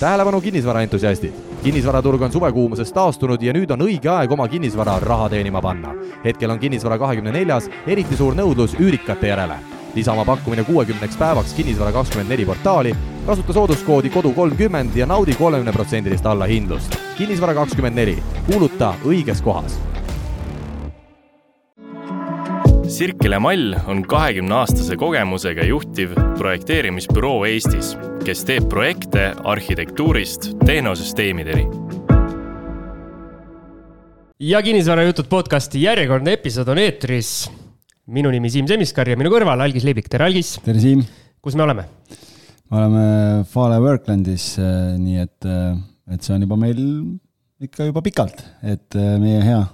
tähelepanu kinnisvaraentusiastid! kinnisvaraturg on suvekuumusest taastunud ja nüüd on õige aeg oma kinnisvara raha teenima panna. hetkel on kinnisvara kahekümne neljas eriti suur nõudlus üürikate järele. lisa oma pakkumine kuuekümneks päevaks Kinnisvara kakskümmend neli portaali, kasuta sooduskoodi kodu kolmkümmend ja naudi kolmekümneprotsendilist allahindlust. kinnisvara kakskümmend neli, kuuluta õiges kohas Sirkele Mall on kahekümne aastase kogemusega juhtiv projekteerimisbüroo Eestis, kes teeb projekte arhitektuurist tehnosüsteemideni. ja kinnisvarajutud podcasti järjekordne episood on eetris. minu nimi Siim Semiskar ja minu kõrval Algis Leibik, tere Algis. tere, Siim. kus me oleme? me oleme Fale Worklandis, nii et, et see on juba meil ikka juba pikalt, et meie hea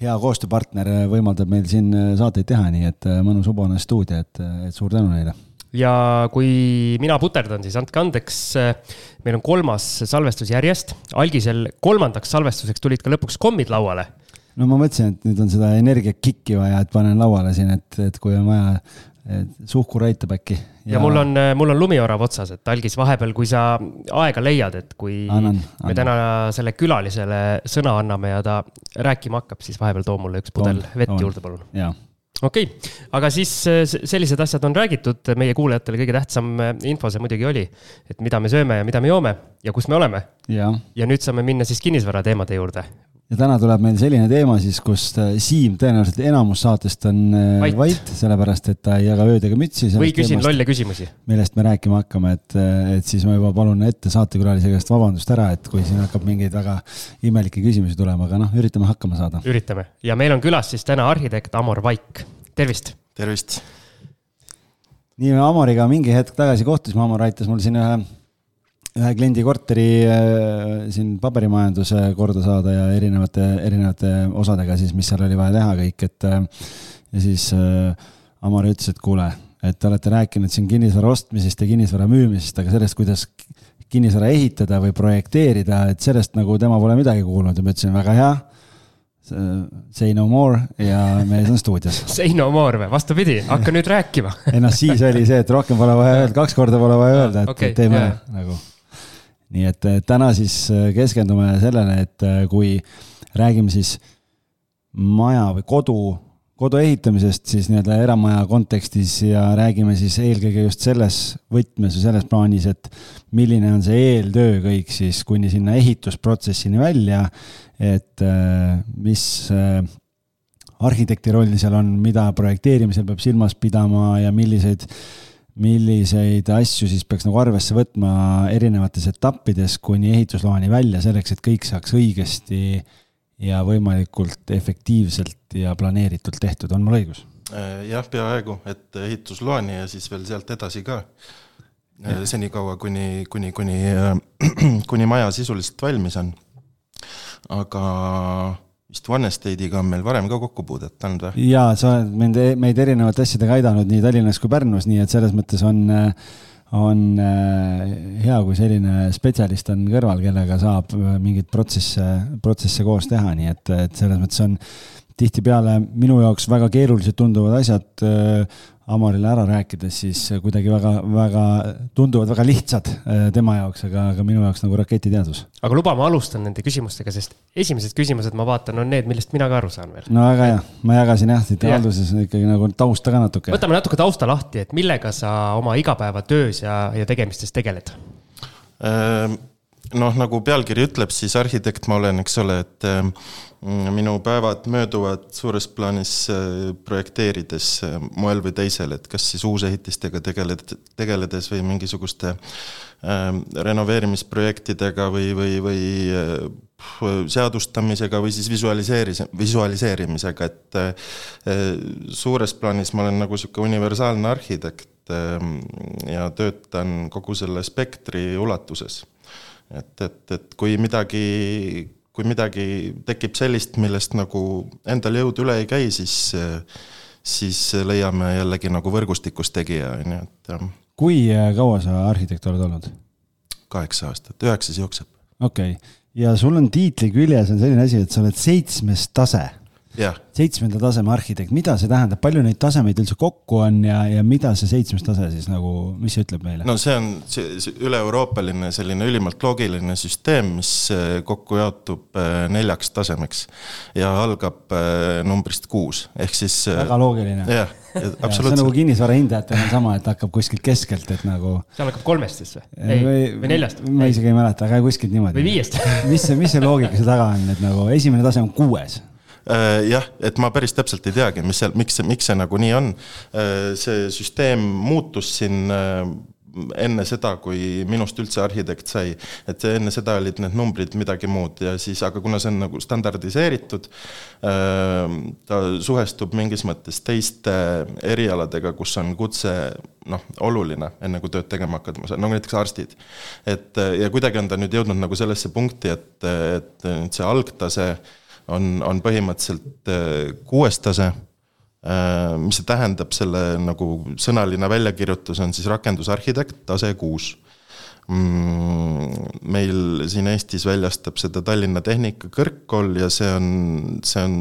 hea koostööpartner võimaldab meil siin saateid teha, nii et mõnus hobune stuudio, et, et suur tänu neile. ja kui mina puterdan, siis andke andeks, meil on kolmas salvestus järjest. algisel kolmandaks salvestuseks tulid ka lõpuks kommid lauale. no ma mõtlesin, et nüüd on seda energiakikki vaja, et panen lauale siin, et, et kui on vaja suhkur aitab äkki. ja, mul on, mul on lumiorav otsas, et algis vahepeal, kui sa aega leiad, et kui annan, me annan. täna selle külalisele sõna anname ja ta rääkima hakkab, siis vahepeal too mulle üks pudel toon, vett toon. juurde, palun. okei okay., aga siis sellised asjad on räägitud, meie kuulajatele kõige tähtsam info see muidugi oli, et mida me sööme ja mida me joome ja kus me oleme. ja nüüd saame minna siis kinnisvara teemade juurde ja täna tuleb meil selline teema siis, kus äh, Siim tõenäoliselt enamus saatest on äh, vait, vait, sellepärast et ta ei jaga ööd ega mütsi. või küsin teemast, lolle küsimusi. millest me rääkima hakkame, et, äh, et siis ma juba palun ette saatekülalise käest vabandust ära, et kui siin hakkab mingeid väga imelikke küsimusi tulema, aga noh, üritame hakkama saada. üritame ja meil on külas siis täna arhitekt Amor Vaik, tervist. tervist. nii me Amoriga mingi hetk tagasi kohtusime, Amor aitas mul siin ühe ühe kliendi korteri äh, siin paberimajanduse korda saada ja erinevate, erinevate osadega siis, mis seal oli vaja teha kõik, et äh, ja siis äh, Amar ütles, et kuule, et te olete rääkinud siin kinnisvara ostmisest ja kinnisvara müümisest, aga sellest, kuidas kinnisvara ehitada või projekteerida, et sellest nagu tema pole midagi kuulnud ja ma ütlesin, väga hea. Say no more ja mees on stuudios. Say no more või, vastupidi, hakka nüüd rääkima ei noh, siis oli see, et rohkem pole vaja öelda, kaks korda pole vaja öelda, et okay, teeme yeah. nagu nii et täna siis äh, keskendume sellele, et äh, kui räägime siis maja või kodu, kodu ehitamisest siis nii-öelda eramaja kontekstis ja räägime siis eelkõige just selles võtmes või selles plaanis, et milline on see eeltöö kõik siis kuni sinna ehitusprotsessini välja, et mis arhitekti roll seal on, mida projekteerimisel peab silmas pidama ja milliseid milliseid asju siis peaks nagu arvesse võtma erinevates etappides kuni ehitusloani välja, selleks et kõik saaks õigesti ja võimalikult efektiivselt ja planeeritult tehtud, on mul õigus? Äh, jah, peaaegu, et ehitusloani ja siis veel sealt edasi ka. Äh, senikaua, kuni, kuni, kuni, kuni maja sisuliselt valmis on. aga vist OneEstate'iga on meil varem ka kokkupuudet olnud või? jaa, sa oled mind, meid erinevate asjadega aidanud nii Tallinnas kui Pärnus, nii et selles mõttes on, on äh, hea, kui selline spetsialist on kõrval, kellega saab äh, mingeid protsesse, protsesse koos teha, nii et, et selles mõttes on tihtipeale minu jaoks väga keerulised tunduvad asjad äh, Amarile ära rääkides, siis kuidagi väga, väga, tunduvad väga lihtsad äh, tema jaoks, aga, aga minu jaoks nagu raketiteadus. aga luba, ma alustan nende küsimustega, sest esimesed küsimused, ma vaatan, on need, millest mina ka aru saan veel. no väga hea, ma jagasin jah, siit alguses ikkagi nagu tausta ka natuke. võtame natuke tausta lahti, et millega sa oma igapäevatöös ja, ja tegemistes tegeled? Ehm, noh, nagu pealkiri ütleb, siis arhitekt ma olen, eks ole, et ehm, Mm, minu päevad mööduvad suures plaanis äh, projekteerides äh, moel või teisel, et kas siis uusehitistega tegeled, tegeledes või mingisuguste äh, renoveerimisprojektidega või, või, või äh, seadustamisega või siis visualiseeris-, visualiseerimisega, et suures plaanis ma olen nagu niisugune universaalne arhitekt äh, ja töötan kogu selle spektri ulatuses. Et, et, et kui midagi kui midagi tekib sellist, millest nagu endal jõud üle ei käi, siis, siis leiame jällegi nagu võrgustikus tegija, on ju, et. kui kaua sa arhitekt oled olnud? kaheksa aastat, üheksas jookseb. okei okay., ja sul on tiitli küljes on selline asi, et sa oled seitsmes tase. Seitsmenda taseme arhitekt, mida see tähendab, palju neid tasemeid üldse kokku on ja, ja mida see seitsmes tase siis nagu, mis see ütleb meile? no see on see, see üle-euroopaline selline ülimalt loogiline süsteem, mis äh, kokku jaotub äh, neljaks tasemeks ja algab äh, numbrist kuus, ehk siis. väga loogiline. jah, absoluutselt. see on nagu kinnisvara hindajatel on sama, et hakkab kuskilt keskelt, et nagu. see algab kolmest siis või? ei, või, või neljast? ma isegi ei mäleta, aga kuskilt niimoodi. või viiest mis see, mis see loogika seal taga on, et nagu esimene tase on kuues jah, et ma päris täpselt ei teagi, mis seal, miks miks see nagu nii on. Äh, see süsteem muutus siin äh, enne seda, kui minust üldse arhitekt sai, et enne seda olid need numbrid midagi muud ja siis, aga kuna see on nagu standardiseeritud, ta suhestub mingis mõttes teiste erialadega, kus on kutse noh, oluline, enne kui tööd tegema hakkad, nagu näiteks arstid. et ja kuidagi on ta nüüd jõudnud nagu sellesse punkti, et, et see algtase on, on põhimõtteliselt äh, kuues tase. Äh, mis see tähendab, selle nagu sõnaline väljakirjutus on siis rakendusarhitekt, tase kuus mm, meil siin Eestis väljastab seda Tallinna Tehnikakõrgkool ja see on, see on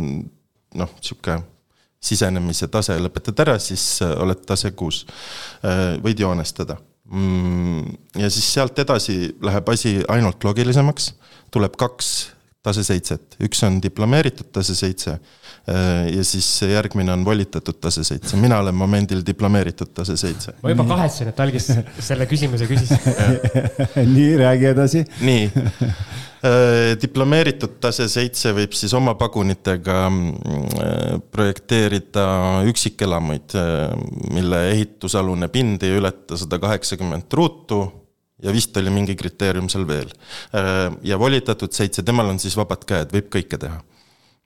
noh, niisugune sisenemise tase, lõpetad ära, siis äh, oled tase kuus. võid joonestada. Mm, ja siis sealt edasi läheb asi ainult loogilisemaks, tuleb kaks tase seitset, üks on diplomeeritud tase seitse äh, ja siis järgmine on volitatud tase seitse, mina olen momendil diplomeeritud tase seitse. ma juba kahetsen, et Algis selle küsimuse küsis nii, räägi edasi. nii, äh, diplomeeritud tase seitse võib siis oma pagunitega äh, projekteerida üksikelamuid, mille ehitusalune pind ei ületa sada kaheksakümmend ruutu ja vist oli mingi kriteerium seal veel. Äh, ja volitatud seitse, temal on siis vabad käed, võib kõike teha.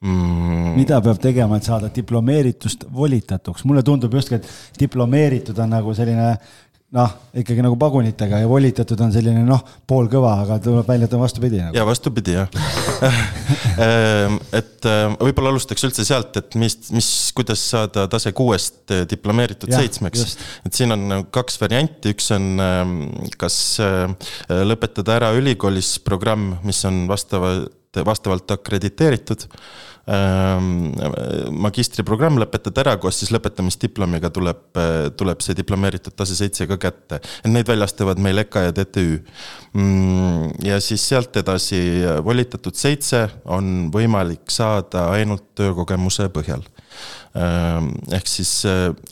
Mm.. mida peab tegema, et saada diplomeeritust volitatuks, mulle tundub justkui, et diplomeeritud on nagu selline noh, ikkagi nagu pagunitega ja volitatud on selline noh, poolkõva, aga tuleb välja, et on vastupidi nagu.. ja vastupidi jah. Ehm, et ehm, võib-olla alustaks üldse sealt, et mis, mis, kuidas saada tase kuuest eh, diplomeeritud ja, seitsmeks. et siin on kaks varianti, üks on ehm, kas eh, lõpetada ära ülikoolis programm, mis on vastavalt, vastavalt akrediteeritud magistriprogramm lõpetad ära, koos siis lõpetamisdiplomiga tuleb, tuleb see diplomeeritud tase seitse ka kätte. neid väljastavad meil EKA ja TTÜ. Mm, ja siis sealt edasi volitatud seitse on võimalik saada ainult töökogemuse põhjal ehm, ehk siis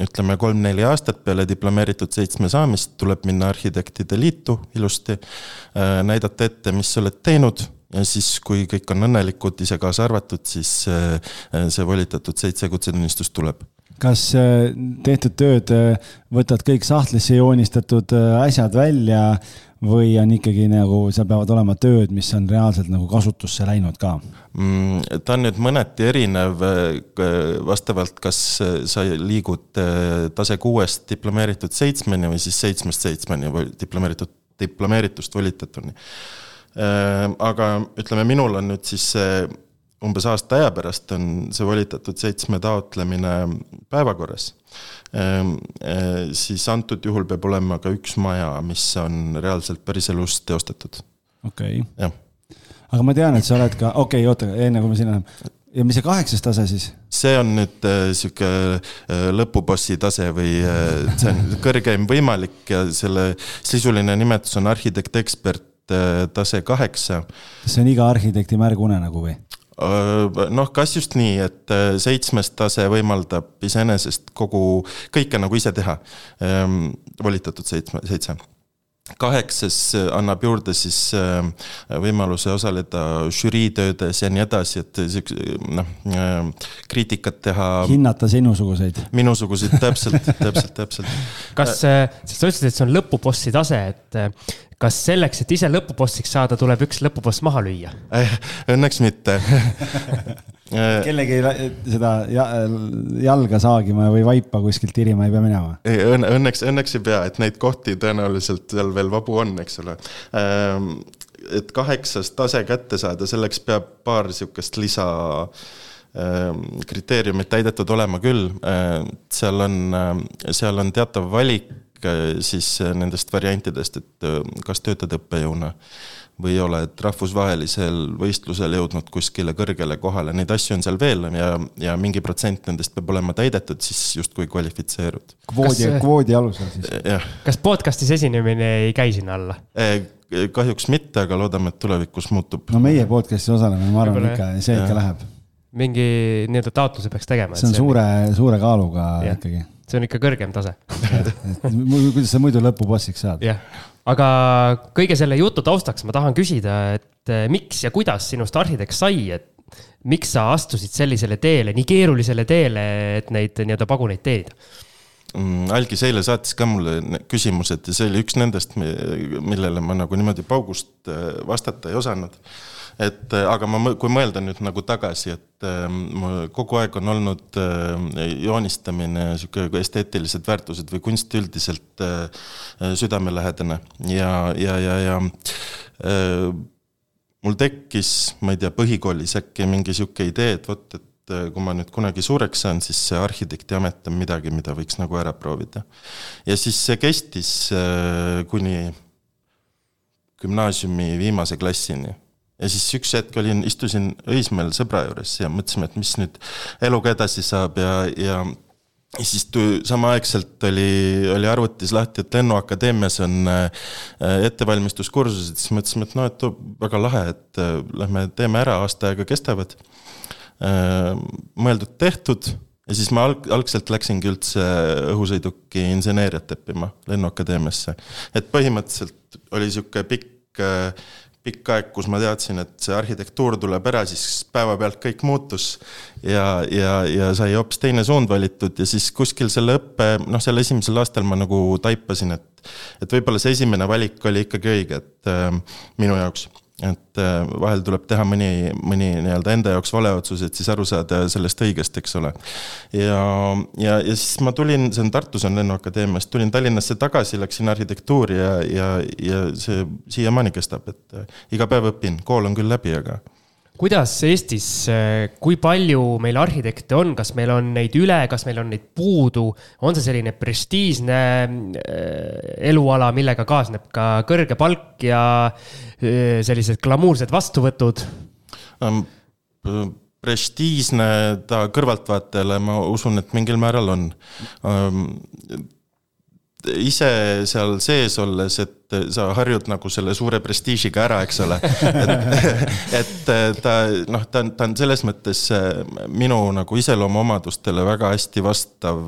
ütleme, kolm-neli aastat peale diplomeeritud seitsme saamist tuleb minna arhitektide liitu ilusti, näidata ette, mis sa oled teinud ja siis, kui kõik on õnnelikud, ise kaasa arvatud, siis äh, see volitatud seitse kutsetunnistust tuleb kas äh, tehtud tööd äh, võtad kõik sahtlisse joonistatud asjad välja või on ikkagi nagu, seal peavad olema tööd, mis on reaalselt nagu kasutusse läinud ka mm,? ta on nüüd mõneti erinev vastavalt, kas sa liigud tase kuuest diplomeeritud seitsmeni või siis seitsmest seitsmeni või diplomeeritud, diplomeeritust volitatuni aga ütleme, minul on nüüd siis see umbes aasta aja pärast on see volitatud seitsme taotlemine päevakorras. Ehm, eh, siis antud juhul peab olema ka üks maja, mis on reaalselt päriselus teostatud. okei okay.. jah. aga ma tean, et sa oled ka, okei okay,, oota, enne kui me sinna läheme ja mis see kaheksas tase siis? see on nüüd äh, sihuke äh, lõpubossi tase või äh, see on kõrgeim võimalik ja selle sisuline nimetus on arhitekt-ekspert Äh, tase kaheksa. kas see on iga arhitekti märgunenägu või? Äh, noh, kas just nii, et äh, seitsmes tase võimaldab iseenesest kogu, kõike nagu ise teha. Ähm, volitatud seitsme, seitse kaheksas annab juurde siis võimaluse osaleda žüriitöödes ja nii edasi, et siukse noh, kriitikat teha. hinnata sinusuguseid. minusuguseid, täpselt, täpselt, täpselt. kas, sa ütlesid, et see on lõpubossi tase, et kas selleks, et ise lõpubossiks saada, tuleb üks lõpuboss maha lüüa? Eh, õnneks mitte kellegi seda jalga saagima või vaipa kuskilt tirima ei pea minema? Õnne, õnneks, õnneks ei pea, et neid kohti tõenäoliselt seal veel vabu on, eks ole. Ehm, et kaheksas tase kätte saada, selleks peab paar sihukest lisa ehm, kriteeriumid täidetud olema küll, ehm, seal on, seal on teatav valik siis nendest variantidest, et kas töötad õppejõuna või ei ole, et rahvusvahelisel võistlusel jõudnud kuskile kõrgele kohale, neid asju on seal veel ja, ja mingi protsent nendest peab olema täidetud, siis justkui kvalifitseerud. kvoodi, kvoodi alusel siis? kas podcast'is esinemine ei käi sinna alla? kahjuks mitte, aga loodame, et tulevikus muutub. no meie podcast'is osalemine, ma arvan ikka, see ikka läheb. mingi nii-öelda taotluse peaks tegema. see on suure, suure kaaluga ja. ikkagi. See on ikka kõrgem tase kuidas sa muidu lõpubossiks saad? jah aga kõige selle jutu taustaks ma tahan küsida, et eh, miks ja kuidas sinust arhitekt sai, et miks sa astusid sellisele teele, nii keerulisele teele, et neid nii-öelda paguneid teenida? Mm, Algis eile saatis ka mulle küsimused ja see oli üks nendest, millele ma nagu niimoodi paugust eh, vastata ei osanud et äh, aga ma, kui mõelda nüüd nagu tagasi, et äh, mul kogu aeg on olnud äh, joonistamine, sihuke esteetilised väärtused või kunst üldiselt südamelähedane ja, ja, ja, ja mul tekkis, ma ei tea, põhikoolis äkki mingi sihuke idee, et vot, et kui ma nüüd kunagi suureks saan, siis see arhitekti amet on midagi, mida võiks nagu ära proovida. ja siis see kestis kuni gümnaasiumi viimase klassini ja siis üks hetk olin, istusin Õismäel sõbra juures ja mõtlesime, et mis nüüd eluga edasi saab ja, ja ja siis samaaegselt oli, oli arvutis lahti, et Lennuakadeemias on äh, ettevalmistuskursused, siis mõtlesime, et noh, et väga lahe, et äh, lähme teeme ära, aasta aega kestavad. Äh, mõeldud-tehtud ja siis ma alg-, algselt läksingi üldse õhusõiduki inseneeriat õppima Lennuakadeemiasse. et põhimõtteliselt oli sihuke pikk pikk aeg, kus ma teadsin, et see arhitektuur tuleb ära, siis päevapealt kõik muutus ja, ja, ja sai hoopis teine suund valitud ja siis kuskil selle õppe, noh, sel esimesel aastal ma nagu taipasin, et et võib-olla see esimene valik oli ikkagi õige, et äh, minu jaoks et äh, vahel tuleb teha mõni, mõni nii-öelda enda jaoks vale otsus, et siis aru saada sellest õigest, eks ole. ja, ja, ja siis ma tulin, see on Tartus on Lennuakadeemiast, tulin Tallinnasse tagasi, läksin arhitektuuri ja, ja, ja see siiamaani kestab, et äh, iga päev õpin, kool on küll läbi, aga kuidas Eestis, kui palju meil arhitekte on, kas meil on neid üle, kas meil on neid puudu, on see selline prestiižne äh, eluala, millega kaasneb ka kõrge palk ja äh, sellised glamuursed vastuvõtud um,? prestiižne ta kõrvaltvaatajale, ma usun, et mingil määral on um, ise seal sees olles, et sa harjud nagu selle suure prestiižiga ära, eks ole. et, et ta noh, ta on, ta on selles mõttes äh, minu nagu iseloomuomadustele väga hästi vastav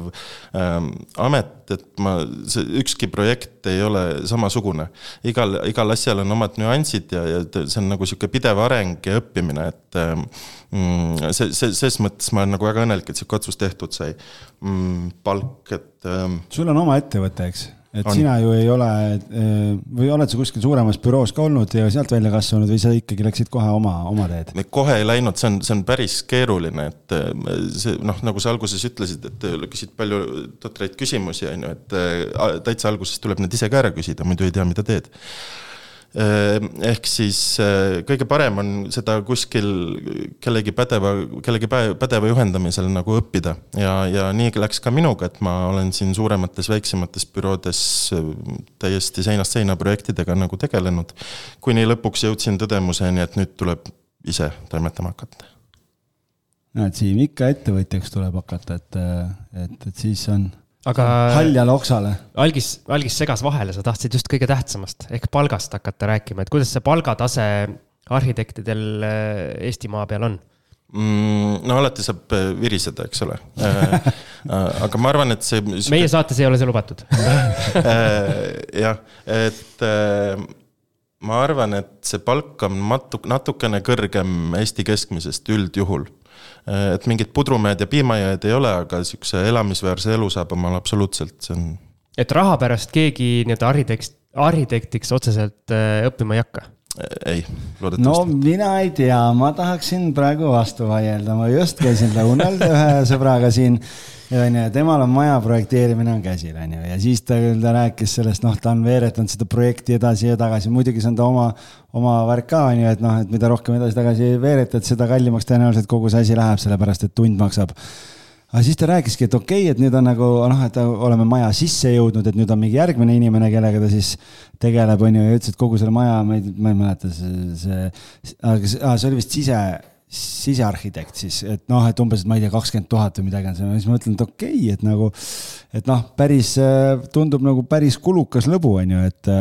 ähm, amet, et ma, see ükski projekt ei ole samasugune. igal, igal asjal on omad nüansid ja, ja see on nagu sihuke pidev areng ja õppimine, et ähm, mm, see, see, ses mõttes ma olen nagu väga õnnelik, et sihuke otsus tehtud sai mm,. palk, et ähm,. sul on oma ettevõte, eks? Et on. sina ju ei ole eh, või oled sa kuskil suuremas büroos ka olnud ja sealt välja kasvanud või sa ikkagi läksid kohe oma, oma teed? kohe ei läinud, see on, see on päris keeruline, et eh, see noh, nagu sa alguses ütlesid, et küsid palju totraid küsimusi, on ju, et eh, täitsa alguses tuleb need ise ka ära küsida, muidu ei tea, mida teed ehk siis eh, kõige parem on seda kuskil kellegi pädeva, kellegi pädeva juhendamisel nagu õppida ja, ja nii läks ka minuga, et ma olen siin suuremates, väiksemates büroodes eh, täiesti seinast seina projektidega nagu tegelenud. kuni lõpuks jõudsin tõdemuseni, et nüüd tuleb ise toimetama hakata. näed, Siim, ikka ettevõtjaks tuleb hakata, et, et, et siis on aga. haljale oksale. algis, algis segas vahele, sa tahtsid just kõige tähtsamast ehk palgast hakata rääkima, et kuidas see palgatase arhitektidel äh, Eestimaa peal on? mm,? no alati saab äh, viriseda, eks ole äh, aga ma arvan, et see. meie saates ei ole see lubatud jah, et ma arvan, et see palk on matu-, natukene kõrgem Eesti keskmisest üldjuhul et mingit pudrumäed ja piimajääd ei ole, aga sihukese elamisväärse elu saab omal absoluutselt, see on. et raha pärast keegi nii-öelda arhitekt, arhitektiks otseselt äh, õppima ei hakka? Ei, loodetavasti. no mina ei tea, ma tahaksin praegu vastu vaielda, ma just käisin lõunal ühe sõbraga siin onju, ja temal on maja projekteerimine on käsil, onju, ja siis ta, ta rääkis sellest, noh, ta on veeretanud seda projekti edasi ja tagasi, muidugi see on ta oma, oma värk ka, onju, et noh, et mida rohkem edasi-tagasi veeretad, seda kallimaks tõenäoliselt kogu see asi läheb, sellepärast et tund maksab aga siis ta rääkiski, et okei okay,, et nüüd on nagu noh, et oleme maja sisse jõudnud, et nüüd on mingi järgmine inimene, kellega ta siis tegeleb, on ju, ja ütles, et kogu selle maja, ma ei, ma ei mäleta, see, see, see, oli vist sise, sisearhitekt siis, et noh, et umbes, et ma ei tea, kakskümmend tuhat või midagi on see, siis ma mõtlen, et okei okay,, et nagu, et noh, päris tundub nagu päris kulukas lõbu, on ju, et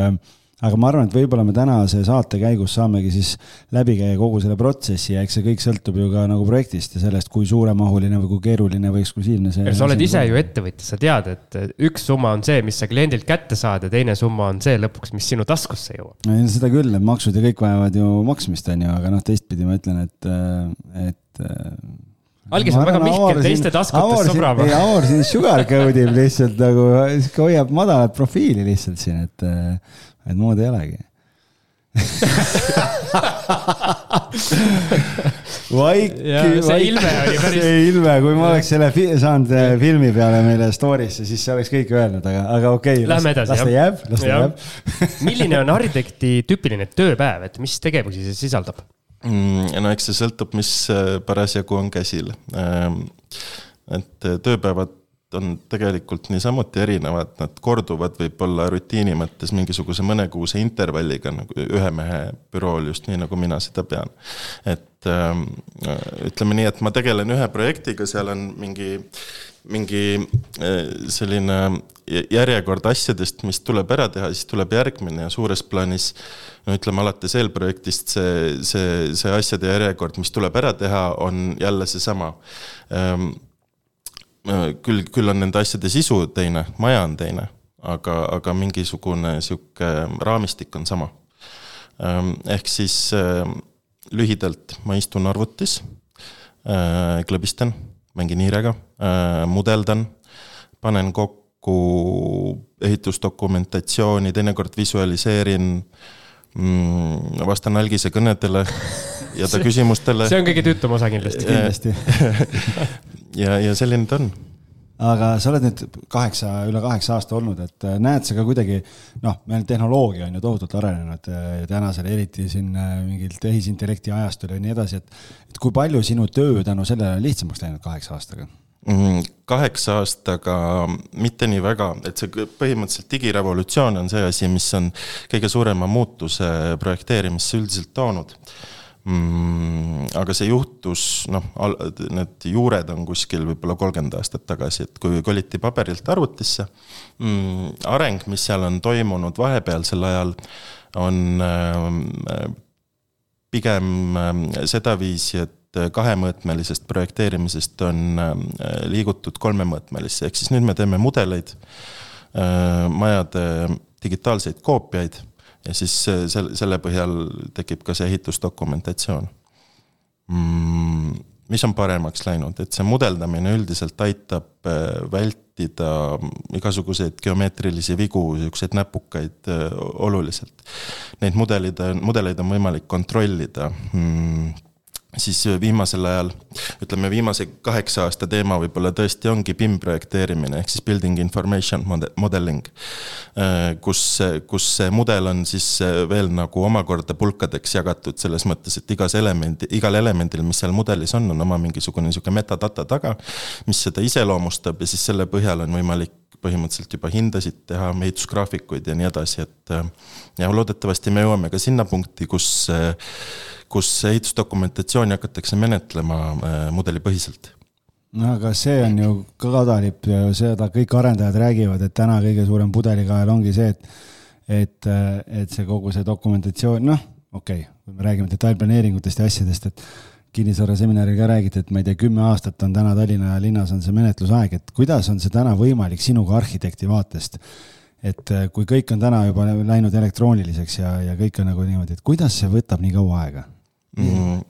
aga ma arvan, et võib-olla me tänase saate käigus saamegi siis läbi käia kogu selle protsessi ja eks see kõik sõltub ju ka nagu projektist ja sellest, kui suuremahuline või kui keeruline või eksklusiivne see. sa oled ise ju ettevõtja, sa tead, et üks summa on see, mis sa kliendilt kätte saad ja teine summa on see lõpuks, mis sinu taskusse jõuab. seda küll, need maksud ja kõik vajavad ju maksmist, on ju, aga noh, teistpidi ma ütlen, et, et algis on väga Mihkel teiste taskutes sobrama. Aor siin sugarcoat ib lihtsalt nagu, sihuke hoiab madalat profiili lihtsalt siin, et et muud ei olegi vaiki, see ilme oli päris. see ilme, kui ma oleks selle fi saanud äh, filmi peale meile story'sse, siis see oleks kõik öelnud, aga, aga okei okay,. Lähme edasi. las ta jääb, las ta jääb. milline on arhitekti tüüpiline tööpäev, et mis tegevusi see sisaldab? No eks see sõltub, mis äh, parasjagu on käsil. Ähm, et äh, tööpäevad on tegelikult niisamuti erinevad, nad korduvad võib-olla rutiini mõttes mingisuguse mõnekuuse intervalliga nagu ühe mehe bürool, just nii, nagu mina seda pean. et ähm, ütleme nii, et ma tegelen ühe projektiga, seal on mingi, mingi äh, selline järjekord asjadest, mis tuleb ära teha, siis tuleb järgmine ja suures plaanis no ütleme, alates eelprojektist see, see, see asjade järjekord, mis tuleb ära teha, on jälle seesama ähm, Äh, küll, küll on nende asjade sisu teine, maja on teine, aga, aga mingisugune sihuke raamistik on sama. Ähm, ehk siis äh, lühidalt ma istun arvutis, äh, klõbistan, mängin hiirega, mudeldan, panen kokku ehitusdokumentatsiooni, teinekord visualiseerin mm, vastan algise kõnedele ja ta küsimustele. see on kõige tüütum osa kindlasti. kindlasti ja, ja selline ta on aga sa oled nüüd kaheksa, üle kaheksa aasta olnud, et äh, näed sa ka kuidagi noh, meil tehnoloogia on ju tohutult arenenud äh, tänasel, eriti siin äh, mingilt tehisintellekti ajastul ja nii edasi, et, et kui palju sinu töö tänu sellele on lihtsamaks läinud kaheksa aastaga? Mm, kaheksa aastaga mitte nii väga, et see põhimõtteliselt digirevolutsioon on see asi, mis on kõige suurema muutuse projekteerimisse üldiselt toonud mm,. aga see juhtus, noh, need juured on kuskil võib-olla kolmkümmend aastat tagasi, et kui koliti paberilt arvutisse mm,, areng, mis seal on toimunud vahepealsel ajal, on äh, pigem äh, sedaviisi, et kahemõõtmelisest projekteerimisest on äh, liigutud kolmemõõtmelisse, ehk siis nüüd me teeme mudeleid, äh, majade digitaalseid koopiaid ja siis selle, selle põhjal tekib ka see ehitusdokumentatsioon mm,. mis on paremaks läinud, et see mudeldamine üldiselt aitab äh, vältida igasuguseid geomeetrilisi vigu, siukseid näpukaid äh, oluliselt. Neid mudelid, mudeleid on võimalik kontrollida mm, siis viimasel ajal, ütleme viimase kaheksa aasta teema võib-olla tõesti ongi BIM projekteerimine ehk siis building information modeling. Äh, kus, kus see mudel on siis veel nagu omakorda pulkadeks jagatud selles mõttes, et igas elemendi, igal elemendil, mis seal mudelis on, on oma mingisugune niisugune metadata taga, mis seda iseloomustab ja siis selle põhjal on võimalik põhimõtteliselt juba hindasid teha, ehitusgraafikuid ja nii edasi, et äh, ja loodetavasti me jõuame ka sinna punkti, kus äh, kus ehitusdokumentatsiooni hakatakse menetlema äh, mudelipõhiselt no aga see on ju ka kadalipp ja seda kõik arendajad räägivad, et täna kõige suurem pudelikael ongi see, et, et, et see kogu see dokumentatsioon, noh, okei okay,, me räägime detailplaneeringutest ja asjadest, et kinnisvaraseminaril ka räägiti, et ma ei tea, kümme aastat on täna Tallinna linnas on see menetlusaeg, et kuidas on see täna võimalik sinuga arhitekti vaatest? et kui kõik on täna juba läinud elektrooniliseks ja, ja kõik on nagu niimoodi, et kuidas see võtab nii kaua aega? Mm..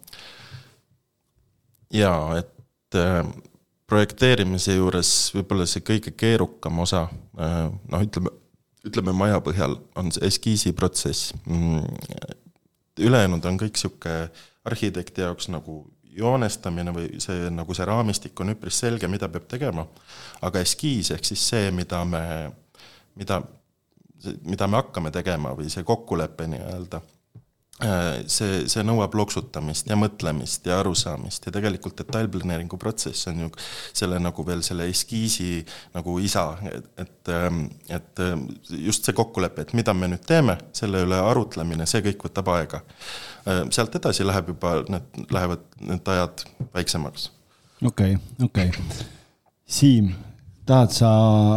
jaa, et äh, projekteerimise juures võib-olla see kõige keerukam osa äh,, noh, ütleme, ütleme maja põhjal on see eskiisiprotsess mm,. ülejäänud on kõik sihuke arhitekti jaoks nagu joonestamine või see nagu see raamistik on üpris selge, mida peab tegema. aga eskiis ehk siis see, mida me, mida, mida me hakkame tegema või see kokkulepe nii-öelda see, see nõuab loksutamist ja mõtlemist ja arusaamist ja tegelikult detailplaneeringu protsess on ju selle nagu veel selle eskiisi nagu isa, et, et, ähm, ähm, just see kokkulepe, et mida me nüüd teeme, selle üle arutlemine, see kõik võtab aega. Äh, sealt edasi läheb juba, need lähevad need ajad väiksemaks. okei okay,, okei okay.. Siim, tahad sa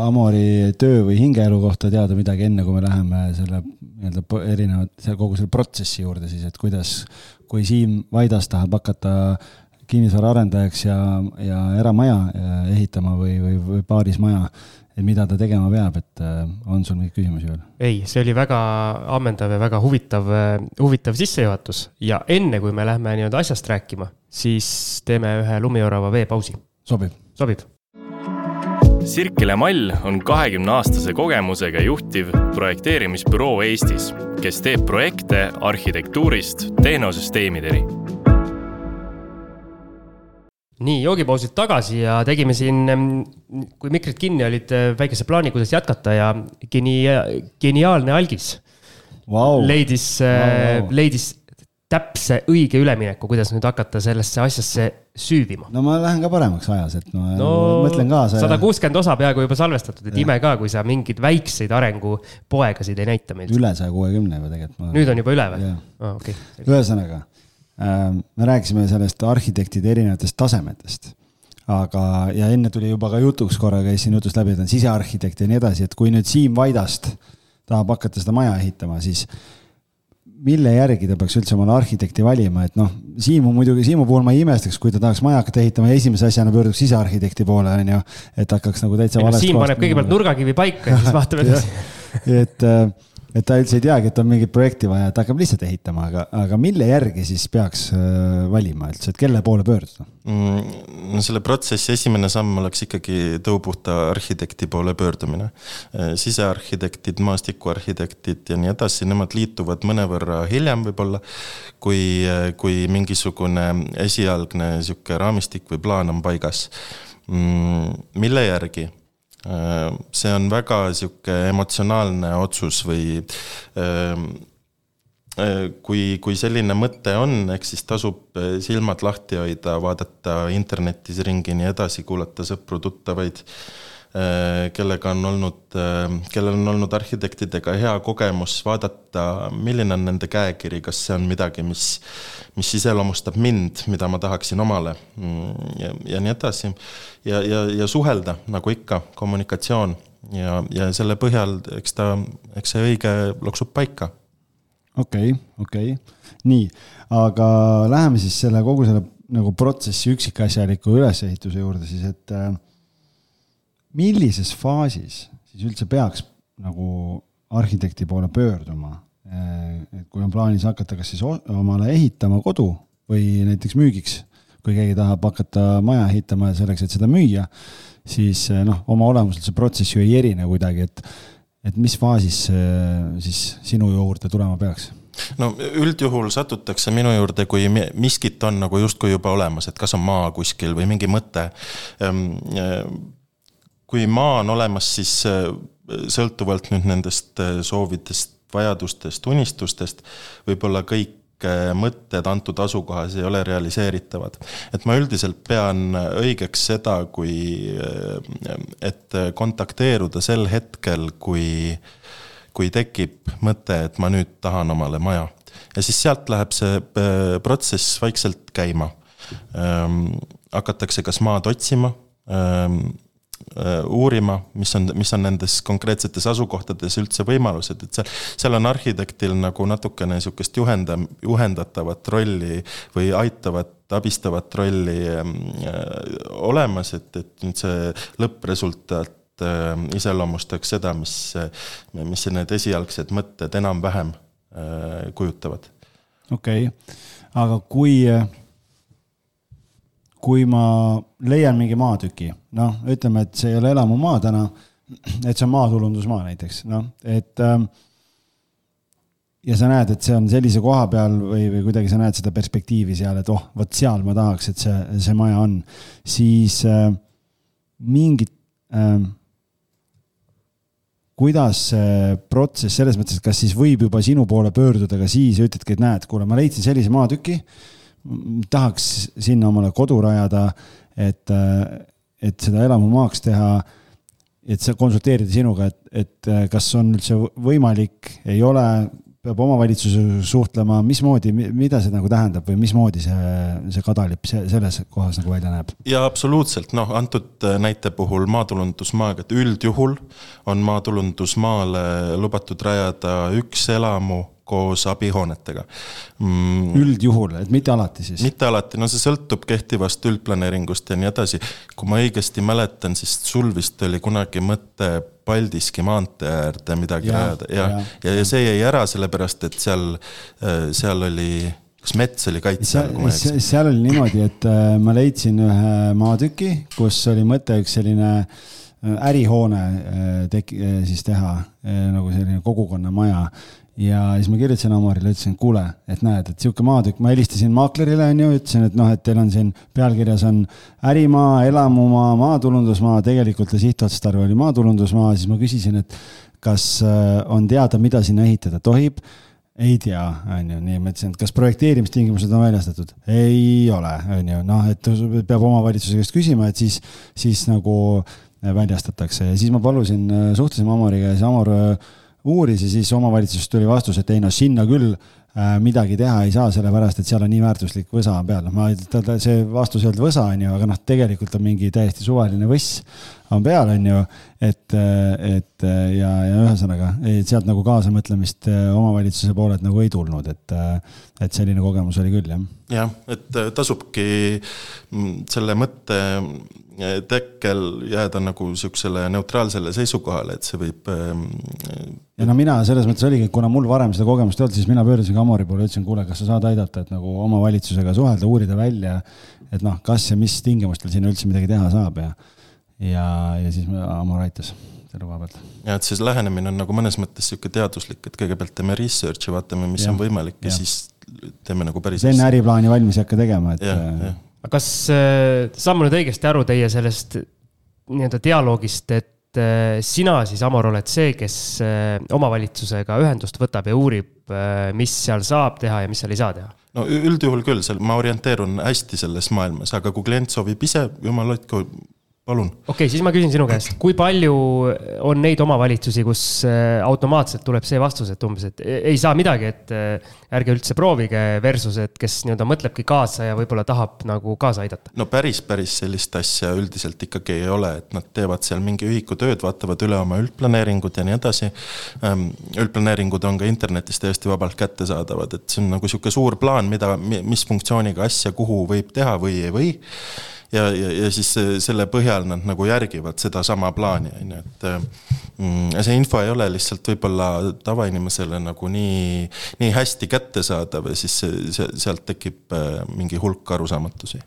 Amori töö või hingeelu kohta teada midagi, enne kui me läheme selle nii-öelda erinevad, kogu selle protsessi juurde siis, et kuidas, kui Siim Vaidas tahab hakata kinnisvaraarendajaks ja, ja eramaja äh, ehitama või, või, või paarismaja, et mida ta tegema peab, et äh, on sul mingeid küsimusi veel? ei, see oli väga ammendav ja väga huvitav, äh, huvitav sissejuhatus ja enne, kui me lähme nii-öelda asjast rääkima, siis teeme ühe lumiorava veepausi. sobib? sobib Sirkele Mall on kahekümne aastase kogemusega juhtiv projekteerimisbüroo Eestis, kes teeb projekte arhitektuurist tehnosüsteemideni. nii, joogipausilt tagasi ja tegime siin, kui mikrid kinni olid, väikese plaani, kuidas jätkata ja geni-, geniaalne algis wow. leidis wow., leidis täpse õige ülemineku, kuidas nüüd hakata sellesse asjasse süüvima. no ma lähen ka paremaks ajas, et ma no, mõtlen kaasa. sada kuuskümmend osa peaaegu juba salvestatud, et ja. ime ka, kui sa mingeid väikseid arengupoegasid ei näita meile. üle saja kuuekümne juba tegelikult ma.... nüüd on juba üle või? Ah, okay. ühesõnaga äh,, me rääkisime sellest arhitektide erinevatest tasemetest aga, ja enne tuli juba ka jutuks korra, käis siin jutust läbi, et on sisearhitekt ja nii edasi, et kui nüüd Siim Vaidast tahab hakata seda maja ehitama, siis mille järgi ta peaks üldse omale arhitekti valima, et noh, Siimu muidugi, Siimu puhul ma ei imestaks, kui ta tahaks maja hakata ehitama ja esimese asjana pöörduks sisearhitekti poole, on ju. et hakkaks nagu täitsa valest kohast. Siim paneb kõigepealt nurgakivi paika ja siis vaatab edasi et äh, et ta üldse ei teagi, et on mingit projekti vaja, et hakkab lihtsalt ehitama, aga, aga mille järgi siis peaks äh, valima üldse, et kelle poole pöörduda mm,? no selle protsessi esimene samm oleks ikkagi tõupuhta arhitekti poole pöördumine. Äh, sisearhitektid, maastikuarhitektid ja nii edasi, nemad liituvad mõnevõrra hiljem võib-olla, kui, äh, kui mingisugune esialgne sihuke raamistik või plaan on paigas. Mm, mille järgi? Äh, see on väga sihuke emotsionaalne otsus või ähm, äh, kui, kui selline mõte on, eks siis tasub äh, silmad lahti hoida, vaadata internetis ringi, nii edasi, kuulata sõpru-tuttavaid kellega on olnud, äh, kellel on olnud arhitektidega hea kogemus, vaadata, milline on nende käekiri, kas see on midagi, mis, mis iseloomustab mind, mida ma tahaksin omale mm, ja, ja nii edasi. ja, ja, ja suhelda, nagu ikka, kommunikatsioon ja, ja selle põhjal, eks ta, eks see õige loksub paika. okei okay,, okei okay., nii, aga läheme siis selle kogu selle nagu protsessi üksikasjaliku ülesehituse juurde siis, et äh, millises faasis siis üldse peaks nagu arhitekti poole pöörduma? et kui on plaanis hakata kas siis omale ehitama kodu või näiteks müügiks, kui keegi tahab hakata maja ehitama selleks, et seda müüa, siis noh, oma olemuselt see protsess ju ei erine kuidagi, et et mis faasis siis sinu juurde tulema peaks? no üldjuhul satutakse minu juurde, kui miskit on nagu justkui juba olemas, et kas on maa kuskil või mingi mõte ehm, kui maa on olemas, siis äh, sõltuvalt nüüd nendest äh, soovidest, vajadustest, unistustest, võib-olla kõik äh, mõtted antud asukohas ei ole realiseeritavad. et ma üldiselt pean õigeks seda, kui, et kontakteeruda sel hetkel, kui, kui tekib mõte, et ma nüüd tahan omale maja. ja siis sealt läheb see protsess vaikselt käima. Ähm, hakatakse kas maad otsima ähm, Äh, uurima, mis on, mis on nendes konkreetsetes asukohtades üldse võimalused, et seal, seal on arhitektil nagu natukene niisugust juhenda, juhendatavat rolli või aitavat, abistavat rolli ähm, äh, olemas, et, et nüüd see lõppresultaat äh, iseloomustaks seda, mis, mis need esialgsed mõtted enam-vähem äh, kujutavad. okei okay., aga kui äh kui ma leian mingi maatüki, noh, ütleme, et see ei ole elamumaa täna, et see on maatulundusmaa näiteks, noh, et ähm, ja sa näed, et see on sellise koha peal või, või kuidagi sa näed seda perspektiivi seal, et oh, vot seal ma tahaks, et see, see maja on, siis äh, mingit äh, kuidas see protsess selles mõttes, et kas siis võib juba sinu poole pöörduda ka siis ja ütledki, et näed, kuule, ma leidsin sellise maatüki, tahaks sinna omale kodu rajada, et, et seda elamumaaks teha et sa konsulteerida sinuga, et, et kas on üldse võimalik, ei ole, peab omavalitsusega suhtlema, mismoodi, mida see nagu tähendab või mismoodi see, see kadalipp selles kohas nagu välja näeb? jaa, absoluutselt, noh, antud näite puhul maatulundusmaaga, et üldjuhul on maatulundusmaale lubatud rajada üks elamu koos abihoonetega mm.. üldjuhul, et mitte alati siis? mitte alati, no see sõltub kehtivast üldplaneeringust ja nii edasi. kui ma õigesti mäletan, siis sul vist oli kunagi mõte Paldiski maantee äärde midagi ja, rajada ja, ja, ja, ja see jäi ära, sellepärast et seal, äh, seal oli kas mets oli kaitse all, kui ma ei eksi? seal oli niimoodi, et äh, ma leidsin ühe maatüki, kus oli mõte üks selline äh, ärihoone tek-, siis teha nagu selline kogukonnamaja ja siis ma kirjutasin Amarile, ütlesin, et kuule, et näed, et sihuke maatükk, ma helistasin maaklerile, on ju, ütlesin, et noh, et teil on siin pealkirjas on ärimaa, elamumaa, maatulundusmaa, tegelikult sihtotstarve oli maatulundusmaa, siis ma küsisin, et kas äh, on teada, mida sinna ehitada tohib? Ei tea, on ju, nii ma ütlesin, et kas projekteerimistingimused on väljastatud? ei ole, on ju, noh, et peab omavalitsuse käest küsima, et siis, siis nagu väljastatakse. Ja siis ma palusin, äh, suhtlesime Amoriga ja siis Amor uuris ja siis omavalitsusest tuli vastus, et ei no sinna küll äh, midagi teha ei saa, sellepärast et seal on nii väärtuslik võsa peal, noh ma, see vastus ei olnud võsa, on ju, aga noh, tegelikult on mingi täiesti suvaline võss on peal, on ju, et, et ja, ja ühesõnaga, sealt nagu kaasamõtlemist äh, omavalitsuse poolelt nagu ei tulnud, et, äh, et selline kogemus oli küll, jah. jah, et tasubki mm, selle mõtte tekkel jääda nagu niisugusele neutraalsele seisukohale, et see võib. Ähm, ja no mina selles mõttes oligi, kuna mul varem seda kogemust ei olnud, siis mina pöördusin ka Amori poole, ütlesin, kuule, kas sa saad aidata, et nagu omavalitsusega suhelda, uurida välja, et noh, kas ja mis tingimustel sinna üldse midagi teha saab ja, ja, ja siis Amor aitas selle koha pealt. ja et siis lähenemine on nagu mõnes mõttes niisugune teaduslik, et kõigepealt teeme research'i, vaatame, mis ja, on võimalik ja, ja siis teeme nagu päris. enne äriplaani valmis ei hakka tegema, et. jah, jah kas äh, saan ma nüüd õigesti aru teie sellest nii-öelda dialoogist, et äh, sina siis, Amor, oled see, kes äh, omavalitsusega ühendust võtab ja uurib, mis seal saab teha ja mis seal ei saa teha? no üldjuhul küll, seal ma orienteerun hästi selles maailmas, aga kui klient soovib ise, jumal hoidku, palun. okei okay,, siis ma küsin sinu käest, kui palju on neid omavalitsusi, kus äh, automaatselt tuleb see vastus, et umbes, et ei saa midagi, et äh, ärge üldse proovige, versus, et kes nii-öelda mõtlebki kaasa ja võib-olla tahab nagu kaasa aidata? no päris, päris sellist asja üldiselt ikkagi ei ole, et nad teevad seal mingi ühiku tööd, vaatavad üle oma üldplaneeringud ja nii edasi. Ähm, üldplaneeringud on ka internetis täiesti vabalt kättesaadavad, et see on nagu niisugune suur plaan, mida, mis funktsiooniga asja, kuhu võib teha või ei või ja, ja, ja siis selle põhjal nad nagu järgivad sedasama plaani, on ju, et mm, see info ei ole lihtsalt võib-olla tavainimesele nagu nii, nii hästi kättesaadav ja siis see, sealt tekib äh, mingi hulk arusaamatusi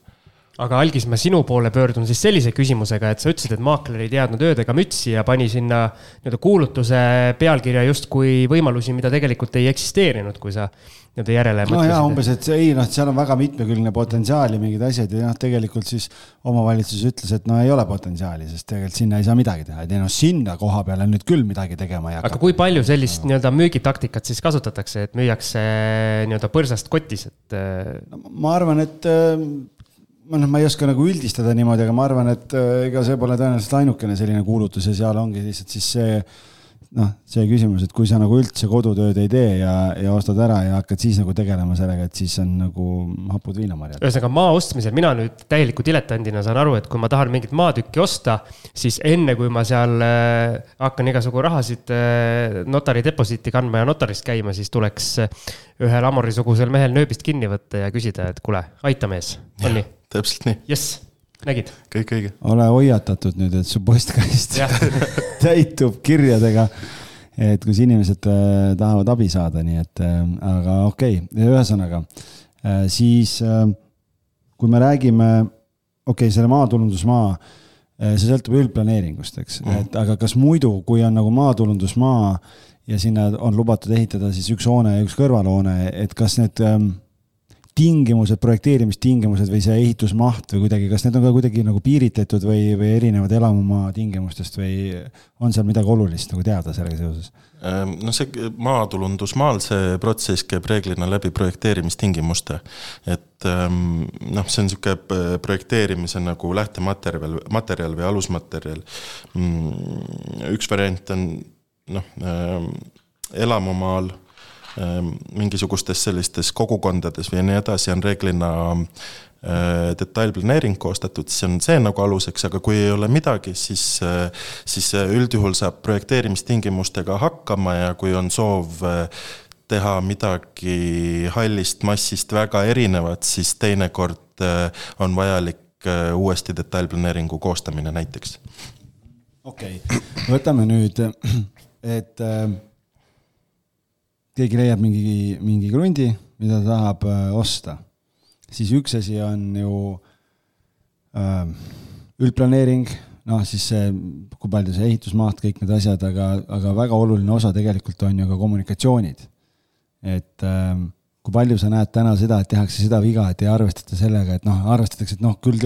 aga Algis, ma sinu poole pöördun siis sellise küsimusega, et sa ütlesid, et maakler ei teadnud öödega mütsi ja pani sinna nii-öelda kuulutuse pealkirja justkui võimalusi, mida tegelikult ei eksisteerinud, kui sa nii-öelda järele no mõtlesid. jaa, umbes, et ei noh, seal on väga mitmekülgne potentsiaal ja mingid asjad ja noh, tegelikult siis omavalitsus ütles, et no ei ole potentsiaali, sest tegelikult sinna ei saa midagi teha, et ei noh, sinna koha peale nüüd küll midagi tegema ei hakka. aga kui palju sellist no. nii-öelda müügitaktikat siis kasutatakse, et müüakse nii-öelda põrsast kotis, et no,? ma arvan, et noh, ma ei oska nagu üldistada niimoodi, aga ma arvan, et äh, ega see pole tõenäoliselt ainukene selline kuulutus ja seal ongi lihtsalt siis see noh, see küsimus, et kui sa nagu üldse kodutööd ei tee ja, ja ostad ära ja hakkad siis nagu tegelema sellega, et siis on nagu hapud viinamarjad. ühesõnaga maa ostmisel mina nüüd täieliku diletandina saan aru, et kui ma tahan mingit maatükki osta, siis enne kui ma seal äh, hakkan igasugu rahasid äh, notari deposiiti kandma ja notarist käima, siis tuleks ühel Amori-sugusel mehel nööbist kinni võtta ja küsida, et kuule, aita mees, on nii? Täpselt nii. jess, nägid? kõik õige. ole hoiatatud nüüd, et su postkast täitub kirjadega, et kus inimesed äh, tahavad abi saada, nii et äh, aga okei okay., ühesõnaga äh, siis kui me räägime, okei okay,, selle maatulundusmaa see sõltub üldplaneeringust, eks mm., et aga kas muidu, kui on nagu maatulundusmaa ja sinna on lubatud ehitada siis üks hoone ja üks kõrvalhoone, et kas need ähm, tingimused, projekteerimistingimused või see ehitusmaht või kuidagi, kas need on ka kuidagi nagu piiritletud või, või erinevad elamumaa tingimustest või on seal midagi olulist nagu teada sellega seoses? Ehm, no see maatulundusmaal, see protsess käib reeglina läbi projekteerimistingimuste. et ehm, noh, see on niisugune projekteerimise nagu lähtematerjal, materjal või alusmaterjal. Mm, üks variant on noh, ehm, elamumaal mingisugustes sellistes kogukondades või nii edasi on reeglina äh, detailplaneering koostatud, siis on see nagu aluseks, aga kui ei ole midagi, siis, äh, siis üldjuhul saab projekteerimistingimustega hakkama ja kui on soov teha midagi hallist massist väga erinevat, siis teinekord on vajalik uuesti detailplaneeringu koostamine näiteks. okei okay., võtame nüüd, et keegi leiab mingi, mingi krundi, mida ta tahab äh, osta, siis üks asi on ju äh, üldplaneering, noh siis see, kui palju see ehitusmaht, kõik need asjad, aga, aga väga oluline osa tegelikult on ju ka kommunikatsioonid. et äh, kui palju sa näed täna seda, et tehakse seda viga, et ei arvestata sellega, et noh, arvestatakse, et noh, küll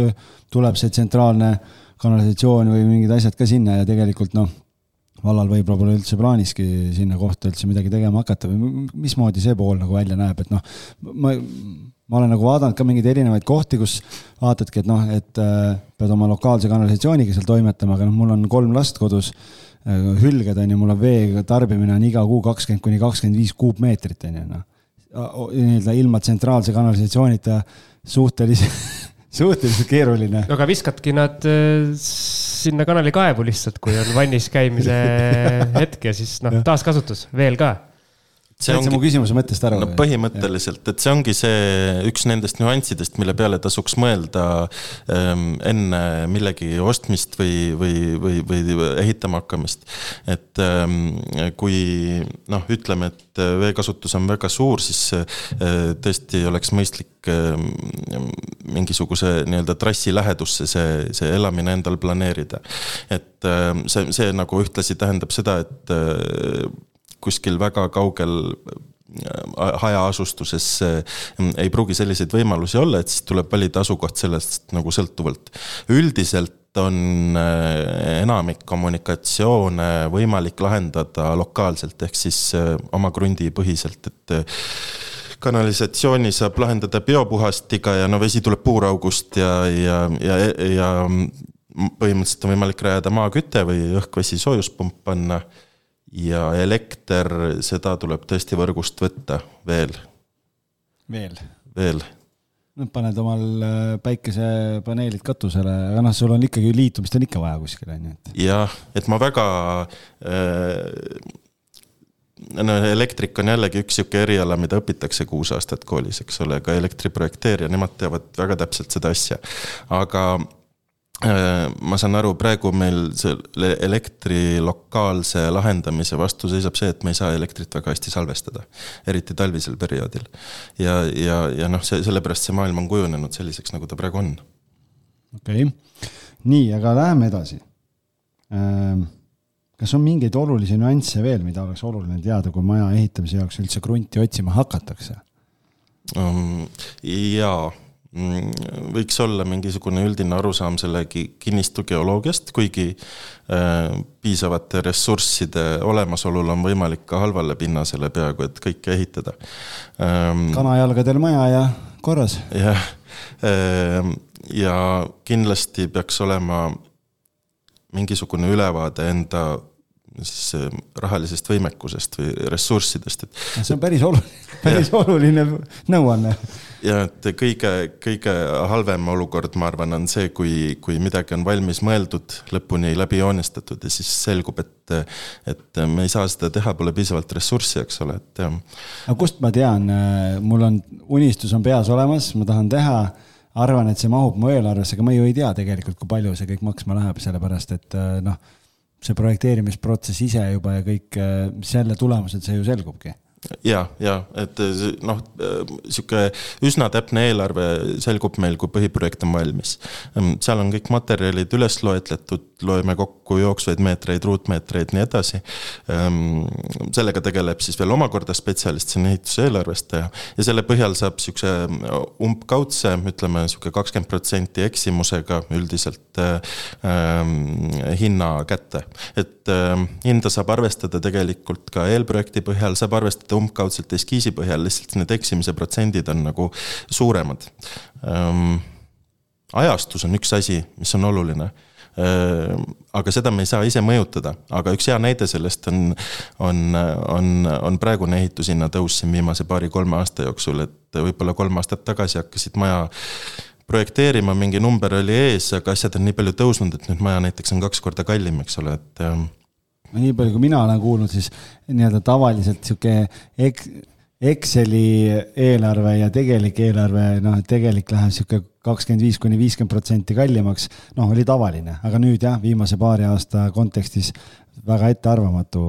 tuleb see tsentraalne kanalisatsioon või mingid asjad ka sinna ja tegelikult noh, vallal võib-olla pole üldse plaaniski sinna kohta üldse midagi tegema hakata või mismoodi see pool nagu välja näeb, et noh, ma, ma olen nagu vaadanud ka mingeid erinevaid kohti, kus vaatadki, et noh, et äh, pead oma lokaalse kanalisatsiooniga seal toimetama, aga noh, mul on kolm last kodus äh,, hülged on ju, mul on vee tarbimine on iga kuu kakskümmend kuni kakskümmend viis kuupmeetrit on ju noh. nii-öelda ilma tsentraalse kanalisatsioonita suhteliselt suhteliselt keeruline. no aga viskadki nad sinna kanalikaevu lihtsalt, kui on vannis käimise hetk ja siis noh, taaskasutus veel ka said sa mu küsimuse mõttest aru? no põhimõtteliselt, et see ongi see üks nendest nüanssidest, mille peale tasuks mõelda ähm, enne millegi ostmist või, või, või, või ehitama hakkamist. et ähm, kui noh, ütleme, et veekasutus on väga suur, siis äh, tõesti oleks mõistlik äh, mingisuguse nii-öelda trassi lähedusse see, see elamine endal planeerida. et äh, see, see nagu ühtlasi tähendab seda, et äh, kuskil väga kaugel äh, hajaasustuses äh, ei pruugi selliseid võimalusi olla, et siis tuleb valida asukoht sellest nagu sõltuvalt. üldiselt on äh, enamik kommunikatsioone võimalik lahendada lokaalselt, ehk siis oma krundi põhiselt, et kanalisatsiooni saab lahendada biopuhastiga ja no vesi tuleb puuraugust ja, ja, ja, ja põhimõtteliselt on võimalik rajada maaküte või õhk-vesi soojuspump panna ja elekter, seda tuleb tõesti võrgust võtta veel. veel? veel. no paned omal äh, päikesepaneelid katusele, aga noh, sul on ikkagi liitumist on ikka vaja kuskil, on ju, et. jah, et ma väga äh, no elektrik on jällegi üks sihuke eriala, mida õpitakse kuus aastat koolis, eks ole, ka elektriprojekteerija, nemad teavad väga täpselt seda asja. aga ma saan aru, praegu meil selle elektri lokaalse lahendamise vastu seisab see, et me ei saa elektrit väga hästi salvestada. eriti talvisel perioodil. ja, ja, ja noh, see, sellepärast see maailm on kujunenud selliseks, nagu ta praegu on. okei okay., nii, aga läheme edasi. Ähm, kas on mingeid olulisi nüansse veel, mida oleks oluline teada, kui maja ehitamise jaoks üldse krunti otsima hakatakse um,? jaa võiks olla mingisugune üldine arusaam selle kinnistu geoloogiast, kuigi äh, piisavate ressursside olemasolul on võimalik ka halvale pinnasele peaaegu et kõike ehitada ähm,. kanajalgadel maja ja korras. jah ähm,, ja kindlasti peaks olema mingisugune ülevaade enda siis äh, rahalisest võimekusest või ressurssidest, et. see on päris oluline, päris oluline nõuanne ja et kõige, kõige halvem olukord, ma arvan, on see, kui, kui midagi on valmis mõeldud, lõpuni läbi joonistatud ja siis selgub, et, et me ei saa seda teha, pole piisavalt ressurssi, eks ole, et. aga kust ma tean, mul on, unistus on peas olemas, ma tahan teha arvan, et see mahub mu eelarvesse, aga ma ju ei tea tegelikult, kui palju see kõik maksma läheb, sellepärast et noh, see projekteerimisprotsess ise juba ja kõik selle tulemused, see ju selgubki ja, ja et noh, sihuke üsna täpne eelarve selgub meil, kui põhiprojekt on valmis. seal on kõik materjalid üles loetletud, loeme kokku jooksvaid meetreid, ruutmeetreid, nii edasi. sellega tegeleb siis veel omakorda spetsialist, see on ehituse eelarvestaja ja selle põhjal saab sihukese umbkaudse, ütleme sihuke kakskümmend protsenti eksimusega üldiselt ähm, hinna kätte. et ähm, hinda saab arvestada tegelikult ka eelprojekti põhjal, saab arvestada et umbkaudselt eskiisi põhjal lihtsalt need eksimise protsendid on nagu suuremad ähm,. ajastus on üks asi, mis on oluline ähm, aga seda me ei saa ise mõjutada, aga üks hea näide sellest on, on, on, on praegune ehitushinna tõus siin viimase paari-kolme aasta jooksul, et võib-olla kolm aastat tagasi hakkasid maja projekteerima, mingi number oli ees, aga asjad on nii palju tõusnud, et nüüd maja näiteks on kaks korda kallim, eks ole, et no nii palju, kui mina olen kuulnud, siis nii-öelda tavaliselt sihuke eks-, Exceli eelarve ja tegelik eelarve, noh, tegelik läheb sihuke kakskümmend viis kuni viiskümmend protsenti kallimaks, noh, oli tavaline, aga nüüd jah, viimase paari aasta kontekstis väga ettearvamatu,